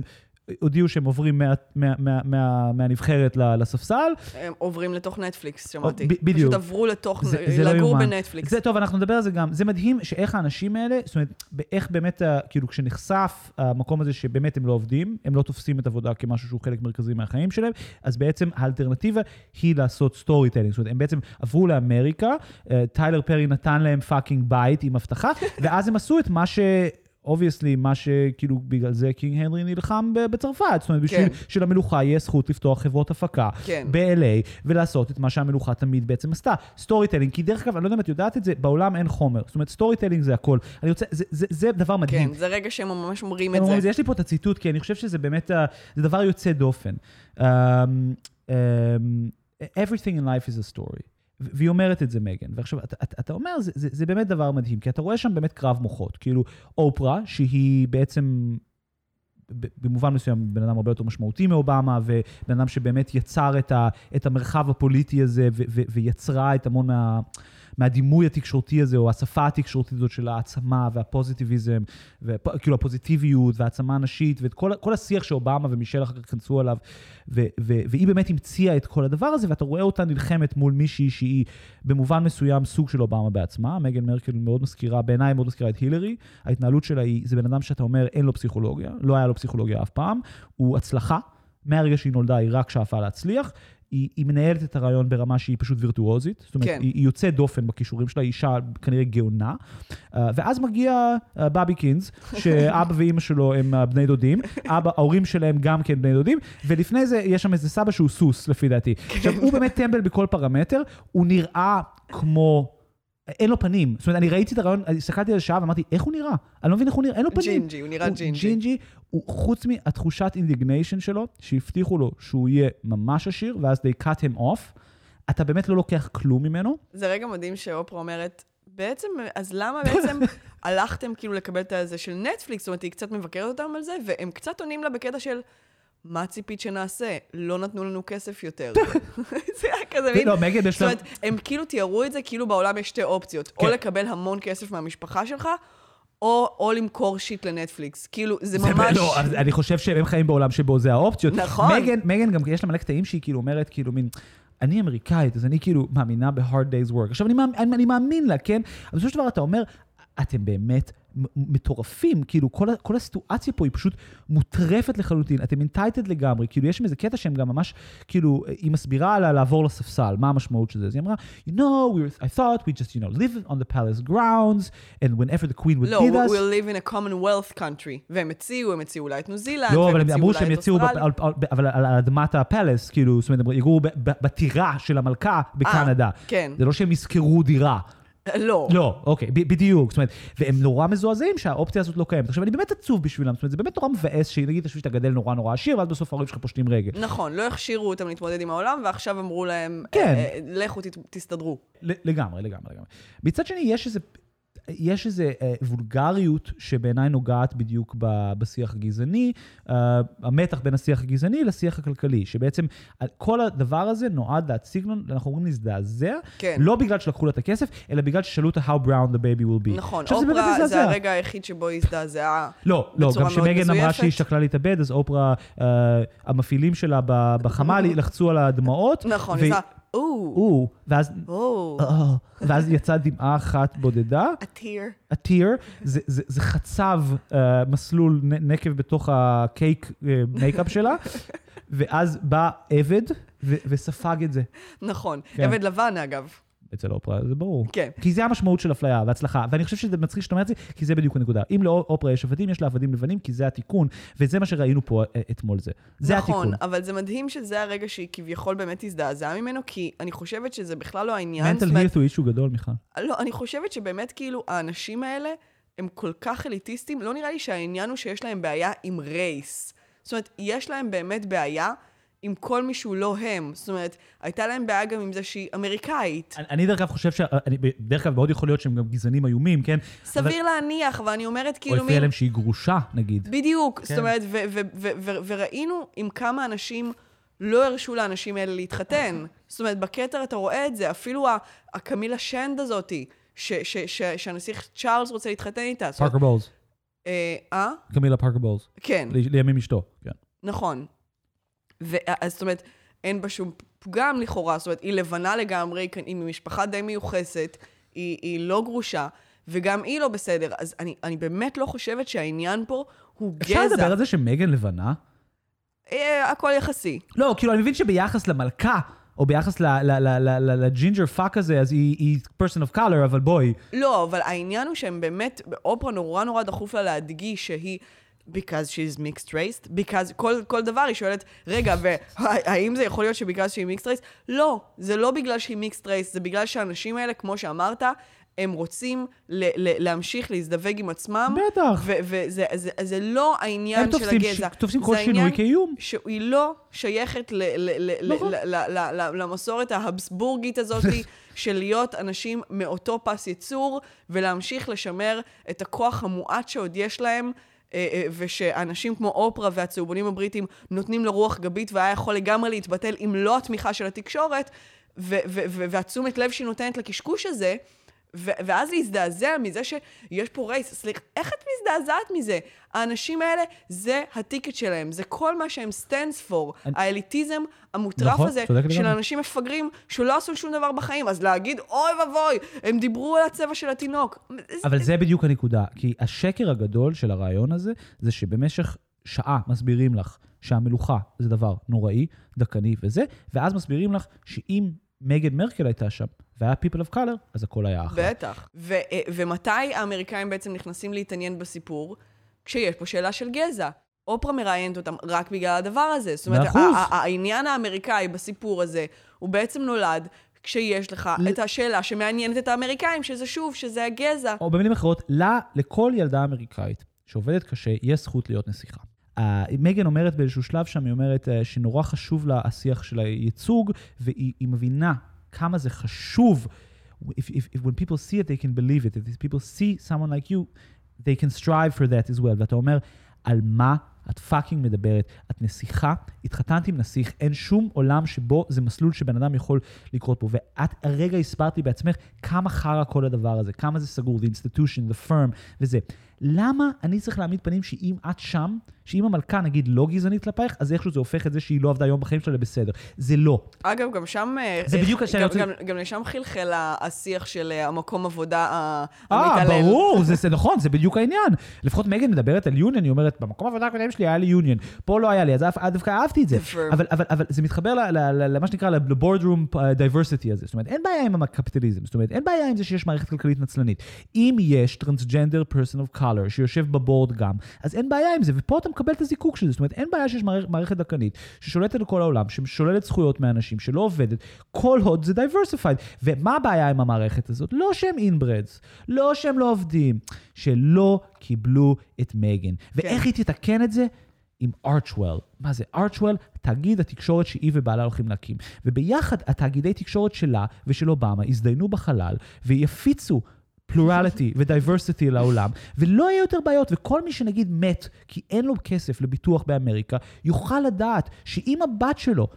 הודיעו שהם עוברים מה, מה, מה, מה, מהנבחרת לספסל. הם עוברים לתוך נטפליקס, שמעתי. ב- בדיוק. פשוט עברו לתוך, זה, זה לא לגור. בנטפליקס. זה טוב, אנחנו נדבר על זה גם. זה מדהים שאיך האנשים האלה, זאת אומרת, איך באמת, כאילו, כשנחשף המקום הזה שבאמת הם לא עובדים, הם לא תופסים את עבודה כמשהו שהוא חלק מרכזי מהחיים שלהם, אז בעצם האלטרנטיבה היא לעשות storytelling. זאת אומרת, הם בעצם עברו לאמריקה, אה, טיילר פרי נתן להם fucking בית עם אבטחה, ואז הם עשו את מה ש... obviously, מה שכאילו בגלל זה King Henry נלחם בצרפת, זאת אומרת, בשביל כן. שלמלוכה יהיה זכות לפתוח חברות הפקה כן. ב-LA, ולעשות את מה שהמלוכה תמיד בעצם עשתה, storytelling, כי דרך אגב, אני לא יודע אם את יודעת את זה, בעולם אין חומר, זאת אומרת, storytelling זה הכל. אני רוצה, זה, זה, זה דבר מדהים. כן, זה רגע שהם ממש אומרים את אומרים, זה. יש לי פה את הציטוט, כי אני חושב שזה באמת, זה דבר יוצא דופן. Um, um, everything in life is a story. והיא אומרת את זה, מגן. ועכשיו, אתה, אתה, אתה אומר, זה, זה, זה באמת דבר מדהים, כי אתה רואה שם באמת קרב מוחות. כאילו, אופרה, שהיא בעצם, במובן מסוים, בן אדם הרבה יותר משמעותי מאובמה, ובן אדם שבאמת יצר את, ה, את המרחב הפוליטי הזה, ו, ו, ויצרה את המון מה... מהדימוי התקשורתי הזה, או השפה התקשורתית הזאת של העצמה והפוזיטיביזם, וכאילו הפוזיטיביות והעצמה הנשית, ואת כל, כל השיח שאובמה ומישל אחר כך כנסו עליו, ו, ו, והיא באמת המציאה את כל הדבר הזה, ואתה רואה אותה נלחמת מול מישהי שהיא במובן מסוים סוג של אובמה בעצמה. מגן מרקל מאוד מזכירה, בעיניי מאוד מזכירה את הילרי. ההתנהלות שלה היא, זה בן אדם שאתה אומר, אין לו פסיכולוגיה, לא היה לו פסיכולוגיה אף פעם, הוא הצלחה. מהרגע שהיא נולדה היא רק שאפה להצליח. היא, היא מנהלת את הריאיון ברמה שהיא פשוט וירטואוזית. זאת אומרת, כן. היא, היא יוצאת דופן בכישורים שלה, היא אישה כנראה גאונה. אה, ואז מגיע אה, בוביקינס, שאבא ואימא שלו הם אה, בני דודים, אבא, ההורים שלהם גם כן בני דודים, ולפני זה יש שם איזה סבא שהוא סוס, לפי דעתי. עכשיו, הוא באמת טמבל בכל פרמטר, הוא נראה כמו... אין לו פנים. זאת אומרת, אני ראיתי את הריאיון, הסתכלתי על השעה ואמרתי, איך הוא נראה? אני לא מבין איך הוא נראה, אין לו פנים. ג'ינג'י, הוא נראה ג'ינג'י. ג'ינג'י, הוא חוץ מהתחושת אינדיגניישן שלו, שהבטיחו לו שהוא יהיה ממש עשיר, ואז they cut him off, אתה באמת לא לוקח כלום ממנו. זה רגע מדהים שאופרה אומרת, בעצם, אז למה בעצם הלכתם כאילו לקבל את הזה של נטפליקס? זאת אומרת, היא קצת מבקרת אותם על זה, והם קצת עונים לה בקטע של, מה ציפית שנעשה? לא נתנו לנו כסף יותר. זה היה כזה מין... לא, מגד יש זאת לה... אומרת, הם כאילו תיארו את זה כאילו בעולם יש שתי אופציות. או כן. לקבל המון כסף מהמשפחה שלך, או, או למכור שיט לנטפליקס. כאילו, זה זה ממש... לא, אני חושב שהם חיים בעולם שבו זה האופציות. נכון. מגן, מגן גם יש לה מלא קטעים שהיא כאילו אומרת, כאילו מין, אני אמריקאית, אז אני כאילו מאמינה ב-hard days work. עכשיו, אני, מאמין- אני, מאמין לה, כן? אבל בסופו של דבר אתה אומר, אתם באמת מטורפים, כאילו כל, כל הסיטואציה פה היא פשוט מוטרפת לחלוטין, אתם אינטייטד לגמרי, כאילו יש שם איזה קטע שהם גם ממש, כאילו, היא מסבירה לה לעבור לספסל, מה המשמעות של זה, אז היא אמרה, you know, we were, I thought we just, you know, live on the palace grounds, and whenever the queen would לא, lead us, we'll live in a commonwealth country. והם הציעו, הם הציעו אולי את ניו זילנד, לא, אבל הם אמרו שהם יציעו, אבל על אדמת הפלס, כאילו, זאת אומרת, הם יגורו בטירה של המלכה בקנדה. כן. זה לא שהם ישכרו דירה. לא. לא, אוקיי, ב- בדיוק. זאת אומרת, והם נורא מזועזעים שהאופציה הזאת לא קיימת. עכשיו, אני באמת עצוב בשבילם, זאת אומרת, זה באמת נורא מבאס שנגיד, אתה חושב שאתה גדל נורא נורא עשיר, ואז בסוף ההורים שלך פושטים רגל. נכון, לא הכשירו אותם להתמודד עם העולם, ועכשיו אמרו להם, כן. אה, אה, לכו תת- תסתדרו. ל- לגמרי, לגמרי, לגמרי. מצד שני, יש איזה... יש איזו אה, וולגריות שבעיניי נוגעת בדיוק בשיח הגזעני, אה, המתח בין השיח הגזעני לשיח הכלכלי, שבעצם כל הדבר הזה נועד להציג לנו, אנחנו אומרים להזדעזע, כן. לא בגלל שלקחו לה את הכסף, אלא בגלל ששאלו אותה how brown the baby will be. נכון, זה אופרה זה מזעזע. הרגע היחיד שבו היא הזדעזעה. לא, לא, גם שמגן אמרה. שהיא שקלה להתאבד, אז אופרה, אה, המפעילים שלה בחמ"ל לחצו על הדמעות. נכון, או, ואז, או, אה, ואז יצאה דמעה אחת בודדה. tear. ה tear, זה, זה, זה חצב אה, מסלול נקב בתוך הקייק uh, מייקאפ שלה, ואז בא עבד וספג את זה. נכון. כן. עבד לבן, אגב. אצל אופרה, זה ברור. כן. כי זה המשמעות של אפליה והצלחה, ואני חושב שזה מצחיק שאתה אומר את זה, כי זה בדיוק הנקודה. אם לאופרה יש עבדים, יש לה עבדים לבנים, כי זה התיקון, וזה מה שראינו פה אה, אתמול זה. זה נכון, התיקון. אבל זה מדהים שזה הרגע שהיא כביכול באמת הזדעזעה ממנו, כי אני חושבת שזה בכלל לא העניין. מנטל הילט הוא אישו גדול, מיכל. לא, אני חושבת שבאמת כאילו האנשים האלה הם כל כך אליטיסטים, לא נראה לי שהעניין הוא שיש להם בעיה עם רייס. זאת אומרת, יש להם באמת בעיה עם כל מי שהוא לא הם. זאת אומרת, הייתה להם בעיה גם עם זה שהיא אמריקאית. אני- אני דרך אגב חושב ש... אני- בדרך כלל מאוד יכול להיות שהם גם גזענים איומים, כן? סביר להניח, ואני אומרת או כאילו הפריע להם שהיא גרושה, נגיד. בדיוק, כן. זאת אומרת, ו- ו- ו- ו- וראינו עם כמה אנשים לא הרשו לאנשים האלה להתחתן. זאת אומרת, בכתר אתה רואה את זה, אפילו הקמילה שנד הזאתי, שהנסיך צ'ארלס רוצה להתחתן איתה. פארקר בולס. אה? קמילה פארקר בולס. כן, לימים אשתו, כן. נכון. ו- זאת אומרת, אין בה שום פגם לכאורה, זאת אומרת, היא לבנה לגמרי, היא ממשפחה די מיוחסת, היא, היא לא גרושה, וגם היא לא בסדר. אז אני, אני באמת לא חושבת שהעניין פה הוא גזע. אפשר לדבר על זה שמייגן לבנה? אה, הכל יחסי. לא, כאילו, אני מבין שביחס למלכה, או ביחס ל ginger fuck הזה, אז היא היא person of color, אבל בואי. לא, אבל העניין הוא שהם באמת, באופרה נורא נורא דחוף לה להדגיש שהיא... because she's mixed race, because כל, כל דבר היא שואלת, רגע, והאם זה יכול להיות שבגלל שהיא mixed race? לא, זה לא בגלל שהיא mixed race, זה בגלל שהאנשים האלה, כמו שאמרת, הם רוצים ל- ל- להמשיך להזדווג עם עצמם. בטח. וזה זה, זה לא העניין הם של תופסים הגזע. תופסים זה כל שינוי העניין כאיום. שהיא לא שייכת ל- ל- ל- נכון. ל- ל- ל- ל- למסורת ההבסבורגית הזאת של להיות אנשים מאותו פס ייצור, ולהמשיך לשמר את הכוח המועט שעוד יש להם. אה, אה, ושאנשים כמו אופרה והצהובונים הבריטים נותנים לו רוח גבית והיה יכול לגמרי להתבטל אם לא התמיכה של התקשורת, והתשומת לב שהיא נותנת לקשקוש הזה, ואז להזדעזע מזה שיש פה רייס. סליחה, איך את מזדעזעת מזה? האנשים האלה, זה הטיקט שלהם, זה כל מה שהם stands for. אני- האליטיזם המוטרף נכון, הזה, של לגמרי. אנשים מפגרים שלא עשו שום דבר בחיים. אז להגיד, אוי ואבוי, הם דיברו על הצבע של התינוק. אבל זה בדיוק הנקודה, כי השקר הגדול של הרעיון הזה, זה שבמשך שעה מסבירים לך שהמלוכה זה דבר נוראי, דכאני וזה, ואז מסבירים לך שאם מגד מרקל הייתה שם, והיה people of color, אז הכל היה אחלה. בטח. ו- אה, ומתי האמריקאים בעצם נכנסים להתעניין בסיפור? כשיש פה שאלה של גזע. אופרה מראיינת אותם רק בגלל הדבר הזה. זאת אומרת, העניין האמריקאי בסיפור הזה, הוא בעצם נולד כשיש לך ל- את השאלה שמעניינת את האמריקאים, שזה שוב, שזה הגזע. או במילים אחרות, לה, לכל ילדה אמריקאית שעובדת קשה, יש זכות להיות נסיכה. Uh, מגן אומרת באיזשהו שלב שם, היא אומרת uh, שנורא חשוב לה השיח של הייצוג, והיא היא מבינה כמה זה חשוב. If, if, if when people see it, they can believe it. If people see someone like you, they can strive for that as well. ואתה אומר, על מה את פאקינג מדברת? את נסיכה, התחתנת עם נסיך, אין שום עולם שבו זה מסלול שבן אדם יכול לקרות פה. ואת הרגע הסברת לי בעצמך כמה חרא כל הדבר הזה, כמה זה סגור, the institution, the firm וזה. למה אני צריך להעמיד פנים שאם את שם, שאם המלכה נגיד לא גזענית כלפייך, אז איכשהו זה הופך את זה שהיא לא עבדה יום בחיים שלה לבסדר. זה לא. אגב, גם שם... אה, זה אה, בדיוק מה שאני גם- רוצה- גם- גם לשם חלחל השיח של אה, המקום עבודה ה- אה, המתעלל. ברור, זה, זה נכון, זה בדיוק העניין. לפחות מגן מדברת על יוניון, היא אומרת, במקום העבודה הקודם שלי היה לי יוניון, פה לא היה לי, אז דווקא אהבתי את זה. אבל, אבל, אבל זה מתחבר למה שנקרא ל-boardroom diversity הזה. זאת אומרת, אין בעיה עם הקפיטליזם, זאת אומרת, אין בעיה עם זה שיש מערכת כלכלית נצלנית. אם יש טרנסג'נדר person of color שיושב בבורד גם, אז אין בעיה עם זה, ופה אתה מקבל את הזיקוק של זה. זאת אומרת, אין בעיה שיש מערכ- מערכת דכאנית ששולטת על כל העולם, ששוללת זכויות מאנשים, שלא עובדת, כל עוד זה diversified. ומה הבעיה עם המערכת הזאת? לא שהם inbreds, לא שהם לא עובדים, שלא קיבלו את מגן. ואיך היא תתקן את זה? עם ארצ'וול. מה זה ארצ'וול? תאגיד התקשורת שהיא ובעלה הולכים להקים. וביחד התאגידי תקשורת שלה ושל אובמה יזדיינו בחלל ויפיצו פלורליטי ודייברסיטי לעולם, ולא יהיו יותר בעיות, וכל מי שנגיד מת כי אין לו כסף לביטוח באמריקה, יוכל לדעת שאם הבת שלו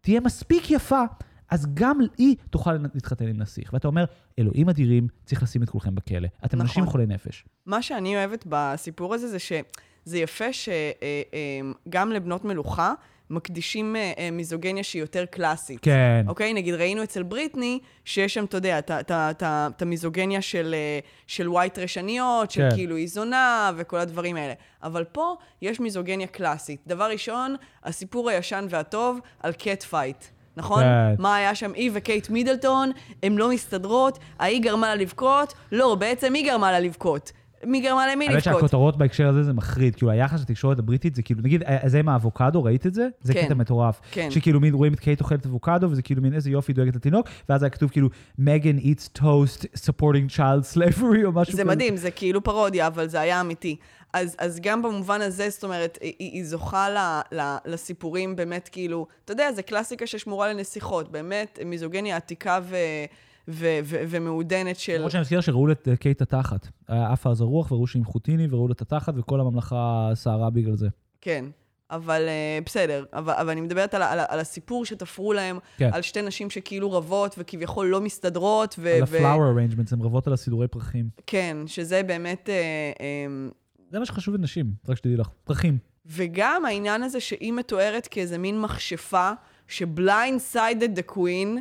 תהיה מספיק יפה, אז גם היא תוכל להתחתן עם נסיך. ואתה אומר, אלוהים אדירים, צריך לשים את כולכם בכלא. אתם נכון. אנשים חולי נפש. מה שאני אוהבת בסיפור הזה זה שזה יפה שגם לבנות מלוכה מקדישים אה, אה, מיזוגניה שהיא יותר קלאסית. כן. אוקיי? נגיד, ראינו אצל בריטני, שיש שם, אתה יודע, את המיזוגניה של, אה, של white trash ניות, של כן. כאילו היא זונה וכל הדברים האלה. אבל פה יש מיזוגניה קלאסית. דבר ראשון, הסיפור הישן והטוב על catfight. נכון? כן. מה היה שם? היא וקייט מידלטון, הן לא מסתדרות, ההיא גרמה לה לבכות, לא, בעצם היא גרמה לה לבכות. מי גרמה למי האמת לבכות? שהכותרות בהקשר הזה זה מחריד, כאילו היחס לתקשורת הבריטית זה כאילו, נגיד, אה, זה עם האבוקדו, ראית את זה? זה כן. קטע מטורף. כן. שכאילו מין רואים את קייט אוכלת אבוקדו, וזה כאילו מין איזה יופי דואגת לתינוק, ואז היה כתוב כאילו, מגן eats toast supporting child slavery או משהו כזה. זה מדהים, זה כאילו פרודיה, אבל זה היה אמיתי. אז, אז גם במובן הזה, זאת אומרת, היא, היא זוכה ל, ל, לסיפורים באמת כאילו, אתה יודע, זה קלאסיקה ששמורה לנסיכות, באמת מיזוגניה עתיקה ו, ו, ו, ומעודנת של... למרות שאני מזכיר שראו את אה, קייט התחת. היה עפה אז הרוח, וראו שהיא עם חוטיני, וראו את התחת, וכל הממלכה סערה בגלל זה. כן. אבל uh, בסדר, אבל, אבל אני מדברת על, על, על הסיפור שתפרו להם, כן. על שתי נשים שכאילו רבות וכביכול לא מסתדרות. ו- על ו- ה-flower arrangements, הן רבות על הסידורי פרחים. כן, שזה באמת... אה, אמ, זה מה שחשוב לנשים, רק שתדעי לך. פרחים. וגם העניין הזה שהיא מתוארת כאיזה מין מכשפה, ש blindsided the queen,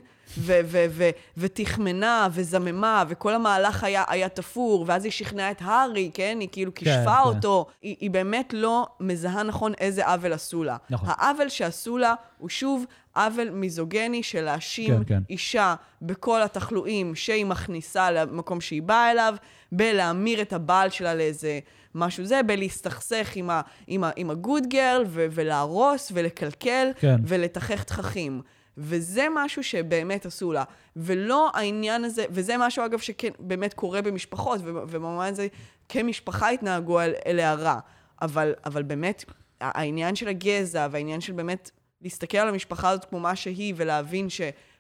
ותחמנה וזממה, וכל המהלך היה, היה תפור, ואז היא שכנעה את הארי, כן? היא כאילו כישפה כן. אותו. היא, היא באמת לא מזהה נכון איזה עוול עשו לה. נכון. העוול שעשו לה הוא שוב עוול מיזוגני של להאשים כן, כן. אישה בכל התחלואים שהיא מכניסה למקום שהיא באה אליו, בלהמיר את הבעל שלה לאיזה משהו זה, בלהסתכסך עם, ה, עם, ה, עם הגוד גרל ו- ולהרוס ולקלקל כן. ולתכך תככים. וזה משהו שבאמת עשו לה. ולא העניין הזה, וזה משהו אגב שכן באמת קורה במשפחות, וב- ובמובן הזה כמשפחה התנהגו אל, אליה רע. אבל, אבל באמת, העניין של הגזע והעניין של באמת להסתכל על המשפחה הזאת כמו מה שהיא ולהבין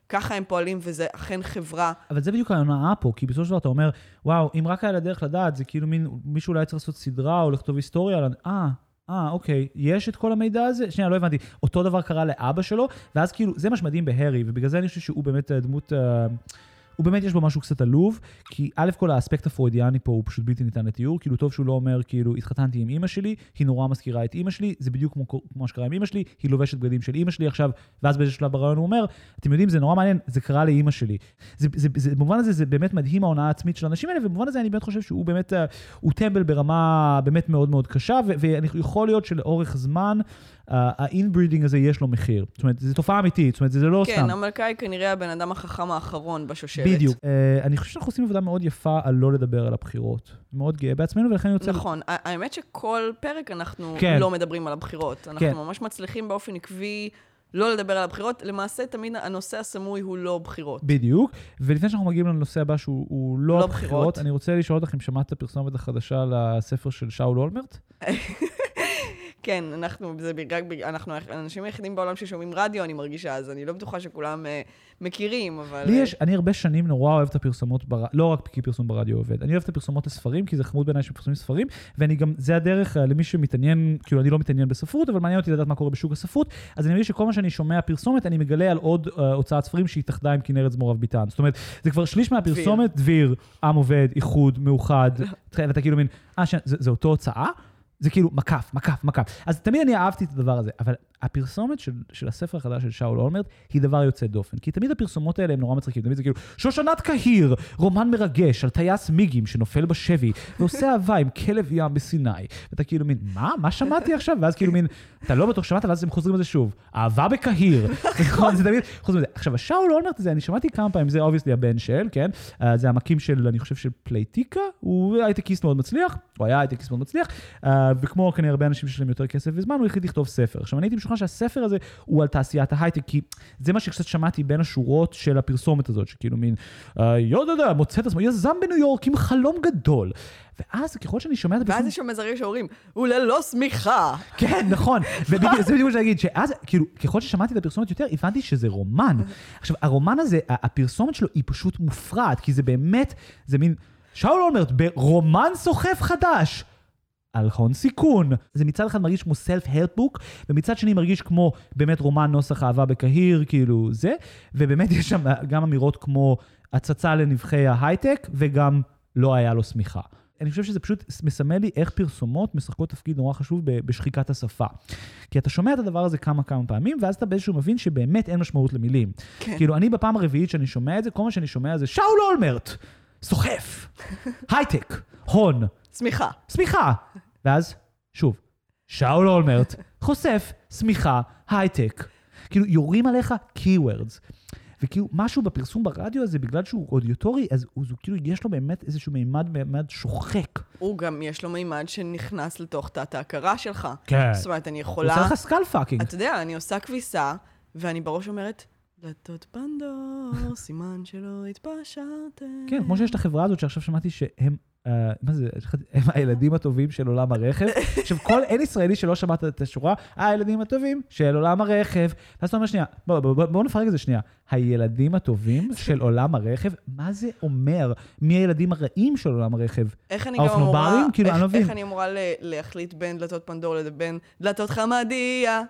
שככה הם פועלים וזה אכן חברה. אבל זה בדיוק ההונאה פה, כי בסופו של דבר אתה אומר, וואו, אם רק היה לה דרך לדעת, זה כאילו מין, מישהו אולי צריך לעשות סדרה או לכתוב היסטוריה. אה, אה, אוקיי, יש את כל המידע הזה? שנייה, לא הבנתי. אותו דבר קרה לאבא שלו, ואז כאילו, זה מה שמדהים בהרי, ובגלל זה אני חושב שהוא באמת אה, דמות... אה, הוא באמת יש בו משהו קצת עלוב, כי א' כל האספקט הפרוידיאני פה הוא פשוט בלתי ניתן לתיאור, כאילו טוב שהוא לא אומר כאילו התחתנתי עם אימא שלי, היא נורא מזכירה את אימא שלי, זה בדיוק כמו, כמו שקרה עם אימא שלי, היא לובשת בגדים של אימא שלי עכשיו, ואז באיזשהו שלב בריאיון הוא אומר, אתם יודעים זה נורא מעניין, זה קרה לאימא שלי. זה, זה, זה, במובן הזה זה באמת מדהים ההונאה העצמית של האנשים האלה, ובמובן הזה אני באמת חושב שהוא באמת, אה, הוא טמבל ברמה באמת מאוד מאוד קשה, ויכול להיות שלאורך זמן, ה inbreeding הזה יש לו מחיר. זאת אומרת, זו תופעה אמיתית, זאת אומרת, זה לא סתם. כן, המלכה היא כנראה הבן אדם החכם האחרון בשושלת. בדיוק. אה, אני חושב שאנחנו עושים עבודה מאוד יפה על לא לדבר על הבחירות. מאוד גאה בעצמנו, ולכן אני רוצה... נכון. האמת שכל פרק אנחנו כן. לא מדברים על הבחירות. אנחנו כן. ממש מצליחים באופן עקבי לא לדבר על הבחירות. למעשה, תמיד הנושא הסמוי הוא לא בחירות. בדיוק. ולפני שאנחנו מגיעים לנושא הבא, שהוא הוא לא לא הבחירות, בחירות. אני רוצה לשאול אותך אם שמעת את הפרסומת החדשה לספר של שאול אולמרט? כן, אנחנו, זה רק אנחנו האנשים היחידים בעולם ששומעים רדיו, אני מרגישה, אז אני לא בטוחה שכולם אה, מכירים, אבל... לי אה, יש, אני הרבה שנים נורא אוהב את הפרסומות, בר... לא רק כי פרסום ברדיו עובד, אני אוהב את הפרסומות לספרים, כי זה חמוד בעיניי שמפרסמים ספרים, ואני גם, זה הדרך אה, למי שמתעניין, כאילו אני לא מתעניין בספרות, אבל מעניין אותי לדעת מה קורה בשוק הספרות, אז אני מבין שכל מה שאני שומע פרסומת, אני מגלה על עוד uh, הוצאת ספרים שהתאחדה עם כנרת זמור אב ביטן. זאת אומרת, זה כבר שליש מהפרסומת, דביר, עם עובד, איחוד, מאוחד, ואתה כאילו מין, אה. זה, זה אותו הוצאה? זה כאילו מקף, מקף, מקף. אז תמיד אני אהבתי את הדבר הזה, אבל הפרסומת של, של הספר החדש של שאול אולמרט היא דבר יוצא דופן. כי תמיד הפרסומות האלה הם נורא מצחיקים. תמיד זה כאילו, שושנת קהיר, רומן מרגש על טייס מיגים שנופל בשבי, ועושה אהבה עם כלב ים בסיני. ואתה כאילו מין, מה? מה שמעתי עכשיו? ואז כאילו מין, אתה לא בטוח שמעת, ואז הם חוזרים על זה שוב. אהבה בקהיר. נכון, זה תמיד חוזרים על זה. עכשיו, השאול אולמרט הזה, אני שמעתי כמה פעמים, זה obviously הבן של, כן? אה, זה המקים של, אני חושב, של פלייטיקה. הוא הייטקיסט מאוד מצליח, הוא היה הייטקיסט מאוד מצליח, אה, וכמו כנראה הרבה אנשים שיש להם יותר כסף וזמן, הוא החליט לכתוב ספר. עכשיו, אני הייתי משוכנע שהספר הזה הוא על תעשיית ההייטק, כי זה מה שקצת שמעתי בין השורות של הפרסומת הזאת, שכאילו מין, אה, יודע, מוצא את עצמו יזם בניו יורק עם חלום גדול. ואז ככל שאני שומע את הפרסומת... ואז יש שם מזרים שאומרים, הוא ללא שמיכה. כן, נכון. ובדיוק, זה בדיוק מה שאני אגיד, שאז, כאילו, ככל ששמעתי את הפרסומת יותר, הבנתי שזה רומן. עכשיו, הרומן הזה, הפרסומת שלו היא פשוט מופרעת, כי זה באמת, זה מין, שאול אולמרט, ברומן סוחף חדש. על הון סיכון. זה מצד אחד מרגיש כמו self-help book, ומצד שני מרגיש כמו באמת רומן נוסח אהבה בקהיר, כאילו זה, ובאמת יש שם גם אמירות כמו הצצה לנבחי ההייטק, וגם לא היה לו שמיכה. אני חושב שזה פשוט מסמל לי איך פרסומות משחקות תפקיד נורא חשוב בשחיקת השפה. כי אתה שומע את הדבר הזה כמה כמה פעמים, ואז אתה באיזשהו מבין שבאמת אין משמעות למילים. כן. כאילו, אני בפעם הרביעית שאני שומע את זה, כל מה שאני שומע זה שאול אולמרט, סוחף, הייטק, הון, שמיכה. שמיכה. ואז, שוב, שאול אולמרט, חושף, שמיכה, הייטק. כאילו, יורים עליך keywords. וכאילו, משהו בפרסום ברדיו הזה, בגלל שהוא אודיוטורי, אז הוא, הוא כאילו, יש לו באמת איזשהו מימד, מימד שוחק. הוא גם, יש לו מימד שנכנס לתוך תת ההכרה שלך. כן. זאת אומרת, אני הוא יכולה... עושה לך skull fucking. אתה יודע, אני עושה כביסה, ואני בראש אומרת, דלתות פנדור, סימן שלא התפשרתם. כן, כמו שיש את החברה הזאת שעכשיו שמעתי שהם, מה זה, הם הילדים הטובים של עולם הרכב. עכשיו, כל, אין ישראלי שלא שמעת את השורה, הילדים הטובים של עולם הרכב. ואז אתה אומר, שנייה, בואו בוא, בוא, בוא נפרק את זה שנייה. הילדים הטובים של עולם הרכב, מה זה אומר? מי הילדים הרעים של עולם הרכב? איך אני גם? אמורה... כאילו, איך- אני לא. איך אני אמורה להחליט בין דלתות פנדור לבין דלתות חמדיה?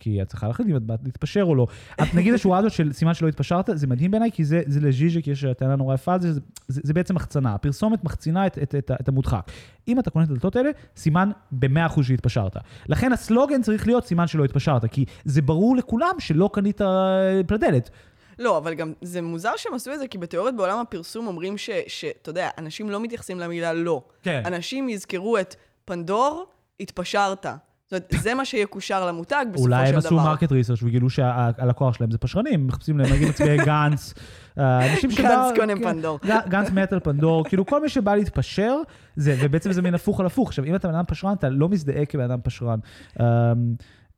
כי את צריכה להחליט אם את באת להתפשר או לא. את, נגיד השורה הזאת של סימן שלא התפשרת, זה מדהים בעיניי, כי זה, זה לז'יז'ק, יש טענה נורא יפה על זה, זה, זה, זה בעצם החצנה. הפרסומת מחצינה את, את, את, את המודחק. אם אתה קונה את הדלתות האלה, סימן ב-100% שהתפשרת. לכן הסלוגן צריך להיות סימן שלא התפשרת, כי זה ברור לכולם שלא קנית אה, פלדלת. לא, אבל גם זה מוזר שהם עשו את זה, כי בתיאוריות בעולם הפרסום אומרים ש- שאתה יודע, אנשים לא מתייחסים למילה לא. כן. אנשים יזכרו את פנדור, התפשרת. זאת אומרת, זה מה שיקושר למותג בסופו של דבר. אולי הם עשו מרקט ריסרצ' וגילו שהלקוח שלהם זה פשרנים, מחפשים להם נגיד מצביעי גנץ. אה, אנשים שבא... גנץ קונה כן, פנדור. גנץ מת על פנדור, כאילו כל מי שבא להתפשר, זה, ובעצם זה מין הפוך על הפוך. עכשיו, אם אתה בן אדם פשרן, אתה לא מזדהה כבן אדם פשרן. אמ,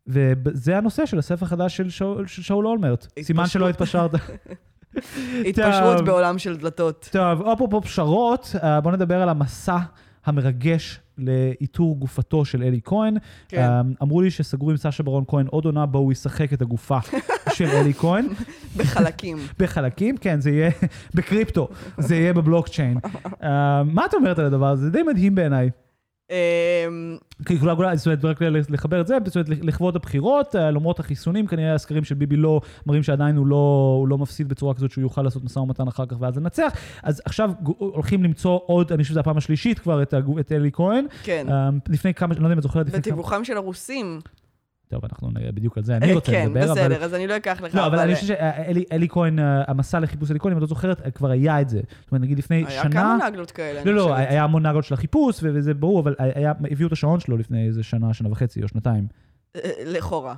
וזה הנושא של הספר החדש של שאול- של שאול אולמרט. סימן שלא התפשרת. התפשרות. בעולם של דלתות. טוב, אפרופו פשרות, אה, בואו נדבר על המסע המרגש לאיתור גופתו של אלי כהן. כן. אה, אמרו לי שסגרו עם סשה ברון כהן עוד עונה בו הוא ישחק את הגופה של אלי כהן בחלקים. בחלקים, כן, זה יהיה בקריפטו, זה יהיה בבלוקצ'יין. אה, מה את אומרת על הדבר הזה? זה די מדהים בעיניי. אמ, כי כולה, זאת אומרת, רק לחבר את זה, זאת אומרת, לכבוד הבחירות, אה, למרות החיסונים, כנראה הסקרים של ביבי לא מראים שעדיין הוא לא, הוא לא מפסיד בצורה כזאת שהוא יוכל לעשות משא ומתן אחר כך ואז לנצח. אז עכשיו הולכים למצוא עוד, אני חושב שזו הפעם השלישית כבר, את, אלי כהן. כן. אה, לפני כמה, אני לא יודע אם את זוכרת. בתיווכם של הרוסים. טוב, אנחנו נראה בדיוק על זה, אני רוצה כן, לדבר, אבל... בסדר, אז אני לא אקח לך, לא, אבל אני חושב שאלי אלי כהן, אה, המסע לחיפוש אלי כהן, אם את לא זוכרת, אה, כבר היה את זה. זאת אומרת, נגיד לפני היה שנה... כמה נגלות כאלה, לא, לא, חושבת. היה המון נגלות של החיפוש, וזה ברור, אבל היה, הביאו את השעון שלו לפני איזה שנה, שנה וחצי או שנתיים. אה, לכאורה.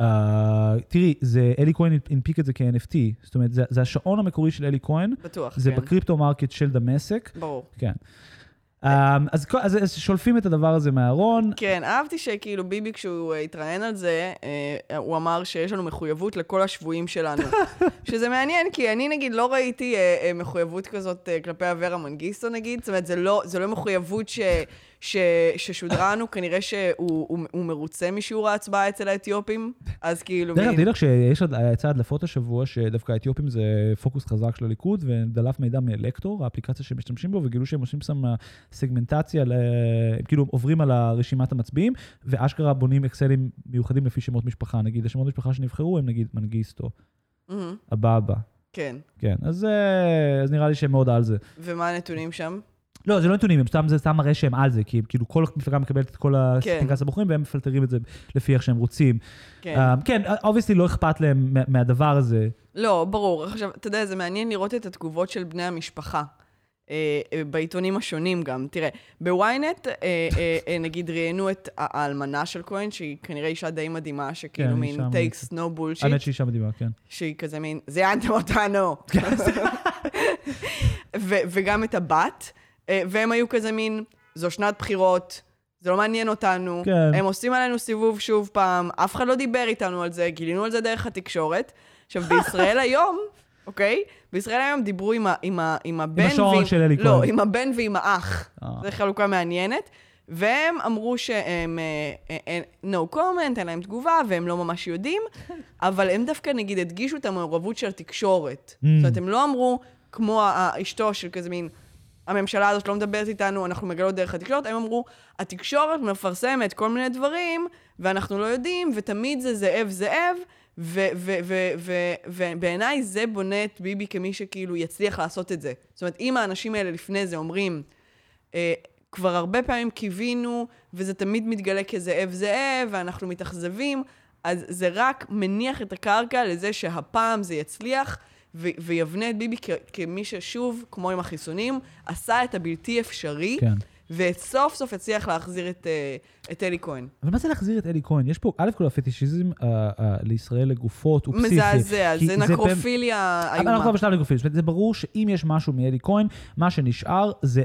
Uh, תראי, זה, אלי כהן הנפיק את זה כ-NFT, זאת אומרת, זה, זה השעון המקורי של אלי כהן, בטוח, זה כן. ב crypto market של דמשק, ברור. כן. Um, אז, אז, אז שולפים את הדבר הזה מהארון, כן, אהבתי שכאילו ביבי, כשהוא אה, התראיין על זה, אה, הוא אמר שיש לנו מחויבות לכל השבויים שלנו. שזה מעניין, כי אני נגיד לא ראיתי אה, מחויבות כזאת כלפי אברה מנגיסטו נגיד, זאת אומרת, זה לא, זה לא מחויבות ש, ש, ששודרה לנו, כנראה שהוא הוא, הוא מרוצה משיעור ההצבעה אצל האתיופים, אז כאילו... דרך אגב, תדעי לך שיש יצא הדלפות השבוע, שדווקא האתיופים זה פוקוס חזק של הליכוד, ודלף מידע מאלקטור, האפליקציה שהם משתמשים בו, וגילו שהם עושים שם סגמנטציה, ל- הם כאילו עוברים על רשימת המצביעים, ואשכרה בונים אקסלים מיוחדים לפי שמות משפחה. נגיד, השמות משפחה שנבחרו הם נגיד מנגיסטו, אבאבא. כן. כן, אז, אה, אז נראה לי שהם מאוד על זה. ומה הנתונים שם? לא, זה לא נתונים, הם סתם, זה סתם מראה שהם על זה, כי כאילו כל מפלגה מקבלת את כל כן. הפנקס הבוחרים, והם מפלטרים את זה לפי איך שהם רוצים. כן. אה, כן, obviously לא אכפת להם מה- מהדבר הזה. לא, ברור. עכשיו, אתה יודע, זה מעניין לראות את התגובות של בני המשפחה. אה, אה, בעיתונים השונים גם. תראה, בוויינט, אה, אה, אה, נגיד, ראיינו את האלמנה של כהן, שהיא כנראה אישה די מדהימה, שכאילו כן, מין takes no האמת bullshit, שהיא אישה מדהימה, כן. שהיא כזה מין, זיינתם אותנו. ו- וגם את הבת, והם היו כזה מין, זו שנת בחירות, זה לא מעניין אותנו, כן. הם עושים עלינו סיבוב שוב פעם, אף אחד לא דיבר איתנו על זה, גילינו על זה דרך התקשורת. עכשיו, בישראל היום, אוקיי? בישראל היום דיברו עם, ה- עם, ה- עם הבן השעון ועם- של אלי לא, כהן. עם הבן ועם האח. אה. זו חלוקה מעניינת. והם אמרו שהם אה, אה, no comment, אין להם תגובה, והם לא ממש יודעים, אבל הם דווקא, נגיד, הדגישו את המעורבות של התקשורת. Mm. זאת אומרת, הם לא אמרו, כמו אשתו של כזה מין, הממשלה הזאת לא מדברת איתנו, אנחנו מגלות דרך התקשורת, הם אמרו, התקשורת מפרסמת כל מיני דברים, ואנחנו לא יודעים, ותמיד זה זאב זאב, ובעיניי זה בונה את ביבי כמי שכאילו יצליח לעשות את זה. זאת אומרת, אם האנשים האלה לפני זה אומרים, אה, כבר הרבה פעמים קיווינו, וזה תמיד מתגלה כזאב זאב, ואנחנו מתאכזבים, אז זה רק מניח את הקרקע לזה שהפעם זה יצליח, ו- ויבנה את ביבי כ- כמי ששוב, כמו עם החיסונים, עשה את הבלתי אפשרי, כן. וסוף סוף הצליח להחזיר את, אה, את אלי כהן. אבל מה זה להחזיר את אלי כהן? יש פה, א' כל הפטישיזם אה, אה, לישראל לגופות הוא פסיכי. מזעזע, זה באמת- נקרופיליה אבל אנחנו כבר איומה. בשלב לגופים. זאת אומרת, זה ברור שאם יש משהו מאלי כהן, מה שנשאר זה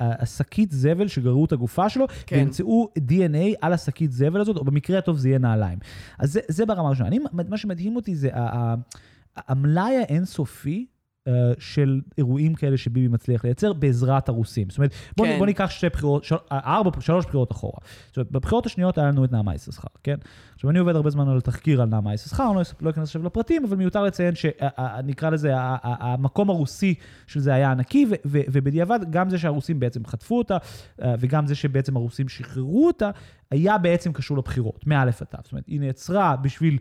השקית זבל שגררו את הגופה שלו, כן. וימצאו DNA על השקית זבל הזאת, או במקרה הטוב זה יהיה נעליים. אז זה, זה ברמה הראשונה. מה שמדהים אותי זה ה- ה- המלאי האינסופי. אה, של אירועים כאלה שביבי מצליח לייצר בעזרת הרוסים. זאת אומרת, בוא, כן. בוא ניקח שתי בחירות, של, ארבע, שלוש בחירות אחורה. זאת אומרת, בבחירות השניות היה לנו את נעמה יששכר, כן? עכשיו, אני עובד הרבה זמן על תחקיר על נעמה יששכר, אני לא, לא אכנס עכשיו לפרטים, אבל מיותר לציין שנקרא לזה, המקום הרוסי של זה היה ענקי, ו- ו- ובדיעבד, גם זה שהרוסים בעצם חטפו אותה, אה, וגם זה שבעצם הרוסים שחררו אותה, היה בעצם קשור לבחירות, מא' עד ת'. זאת אומרת, היא נעצרה בשביל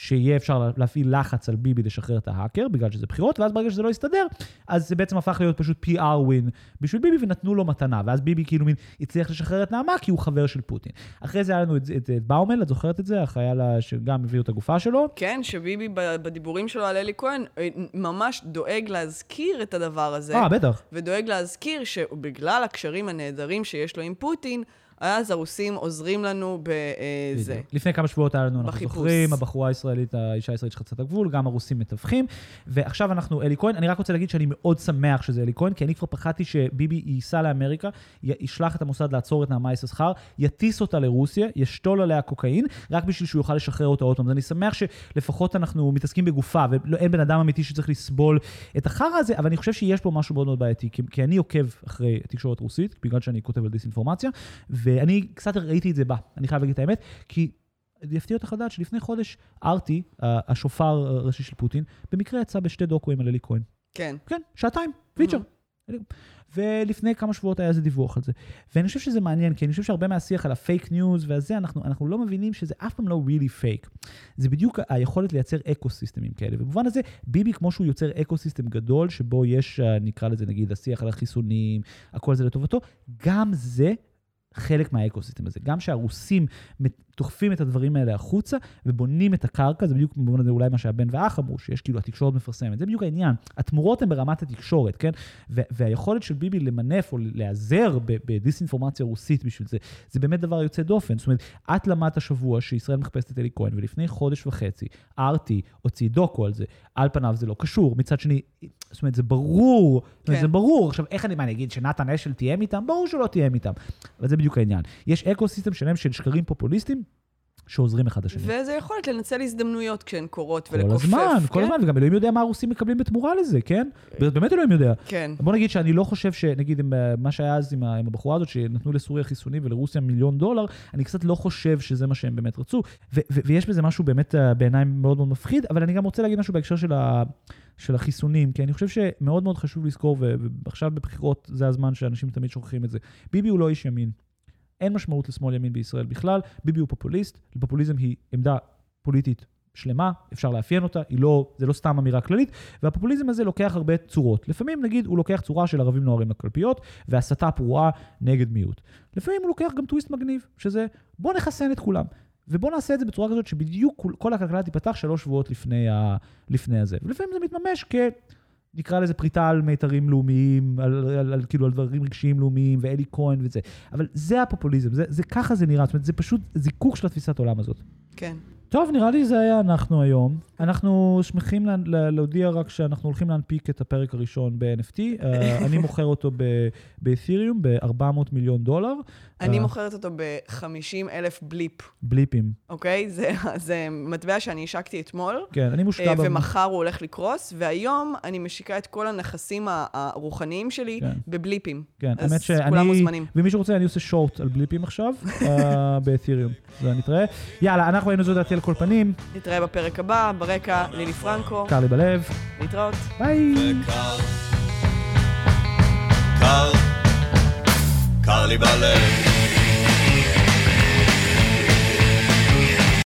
שיהיה אפשר להפעיל לחץ על ביבי לשחרר את ההאקר, בגלל שזה בחירות, ואז ברגע שזה לא יסתדר, אז זה בעצם הפך להיות פשוט PR win בשביל ביבי, ונתנו לו מתנה, ואז ביבי כאילו מין הצליח לשחרר את נעמה, כי הוא חבר של פוטין. אחרי זה היה לנו את, את, את באומל, את זוכרת את זה? החייל שגם הביאו את הגופה שלו. כן, שביבי בדיבורים שלו על אלי כהן, אה, ממש דואג להזכיר את הדבר הזה. אה, בטח. ודואג להזכיר שבגלל הקשרים הנהדרים שיש לו עם פוטין, אז הרוסים עוזרים לנו בזה. בדיוק. לפני כמה שבועות היה לנו, אנחנו בחיפוש. זוכרים, הבחורה הישראלית, האישה הישראלית שחצה את הגבול, גם הרוסים מתווכים. ועכשיו אנחנו אלי כהן. אני רק רוצה להגיד שאני מאוד שמח שזה אלי כהן, כי אני כבר פחדתי שביבי ייסע לאמריקה, ישלח את המוסד לעצור את נעמה יששכר, יטיס אותה לרוסיה, ישתול עליה קוקאין, רק בשביל שהוא יוכל לשחרר אותה עוד פעם. אז אני שמח שלפחות אנחנו מתעסקים בגופה, ואין בן אדם אמיתי שצריך לסבול את החרא הזה, אבל אני חושב שיש פה משהו מאוד מאוד בעייתי, כי, כי אני עוקב אחרי תקשורת רוסית, בגלל שאני כותב על דיסאינפורמציה, ואני קצת ראיתי את זה בה, אני חייב להגיד את האמת, כי יפתיע אותך לדעת שלפני חודש RT, ה- השופר הראשי של פוטין, במקרה יצא בשתי דוקואים על אלי כהן. כן. כן, שעתיים, feature. ולפני כמה שבועות היה איזה דיווח על זה. ואני חושב שזה מעניין, כי אני חושב שהרבה מהשיח על ה fake news והזה, אנחנו, אנחנו לא מבינים שזה אף פעם לא really fake. זה בדיוק היכולת לייצר אקו סיסטמים כאלה. ובמובן הזה, ביבי, כמו שהוא יוצר אקו סיסטם גדול, שבו יש, אה, נקרא לזה נגיד, השיח על החיסונים, הכל זה לטובתו, גם זה חלק מהאקו סיסטם הזה. גם שהרוסים דוחפים את הדברים האלה החוצה ובונים את הקרקע, זה בדיוק במובן הזה אולי מה שהבן והאח אמרו, שיש כאילו התקשורת מפרסמת, זה בדיוק העניין. התמורות הן ברמת התקשורת, כן? והיכולת של ביבי למנף או להיעזר בדיסאינפורמציה רוסית בשביל זה, זה באמת דבר יוצא דופן. זאת אומרת, את למדת השבוע שישראל מחפשת את אלי כהן, ולפני חודש וחצי, RT הוציא דוקו על זה. על פניו זה לא קשור. מצד שני, זאת אומרת, זה ברור, זאת אומרת, כן. זה ברור. עכשיו, איך אני, מה, אני אגיד שנתן אשל תיאם איתם? ברור שהוא לא תיאם איתם. אבל זה בדיוק העניין. יש אקו סיסטם שלם של שקרים פופוליסטים שעוזרים אחד לשני. וזה יכולת לנצל הזדמנויות כשהן קורות כל ולכופף. הזמן, כל כן? הזמן, וגם אלוהים יודע מה הרוסים מקבלים בתמורה לזה, כן? באמת אלוהים יודע. כן. בוא נגיד שאני לא חושב שנגיד עם, אה, מה שהיה אז עם, הבחורה הזאת, שנתנו לסוריה חיסונים ולרוסיה מיליון דולר, אני קצת לא חושב שזה מה שהם באמת רצו. ו- ו- ויש בזה משהו באמת אה, בעיניי מאוד מאוד מפחיד, אבל אני גם רוצה להגיד משהו בהקשר של, ה- של החיסונים, כי אני חושב שמאוד מאוד חשוב לזכור, ועכשיו בבחירות זה הזמן שאנשים תמיד שוכחים את זה. ביבי הוא לא איש ימין. אין משמעות לשמאל ימין בישראל בכלל, ביבי הוא פופוליסט, פופוליזם היא עמדה פוליטית שלמה, אפשר לאפיין אותה, היא לא, זה לא סתם אמירה כללית, והפופוליזם הזה לוקח הרבה צורות. לפעמים, נגיד, הוא לוקח צורה של ערבים נוהרים לקלפיות, והסתה פרועה נגד מיעוט. לפעמים הוא לוקח גם טוויסט מגניב, שזה בוא נחסן את כולם. ובוא נעשה את זה בצורה כזאת שבדיוק כל הכלכלה תיפתח שלוש שבועות לפני, ה, לפני הזה. ולפעמים זה מתממש כ... נקרא לזה פריטה על מיתרים לאומיים, על, על, על, כאילו על דברים רגשיים לאומיים, ואלי כהן וזה. אבל זה הפופוליזם, זה, זה ככה זה נראה, זאת אומרת, זה פשוט זיקוק של התפיסת עולם הזאת. כן. טוב, נראה לי זה היה אנחנו היום. אנחנו שמחים לה, לה, להודיע רק שאנחנו הולכים להנפיק את הפרק הראשון ב-NFT. uh, אני מוכר אותו באת'יריום ב-400 מיליון דולר. אני אה, מוכרת אותו ב-50 אלף בליפ, בליפים. אוקיי? זה, זה מטבע שאני השקתי אתמול. כן, אני מושקע אה, ב... ומחר הוא הולך לקרוס, והיום אני משיקה את כל הנכסים הרוחניים שלי כן. בבליפים. כן, אז האמת שאני... כולם מוזמנים. ומי שרוצה, אני עושה שורט על בליפים עכשיו, אה, באת'יריום. זה נתראה. יאללה, אנחנו היינו זו דעתי על כל פנים, נתראה בפרק הבא, ברקע, לילי פרנקו, קר לי בלב, להתראות. ביי. קר, קר, קר לי בלב.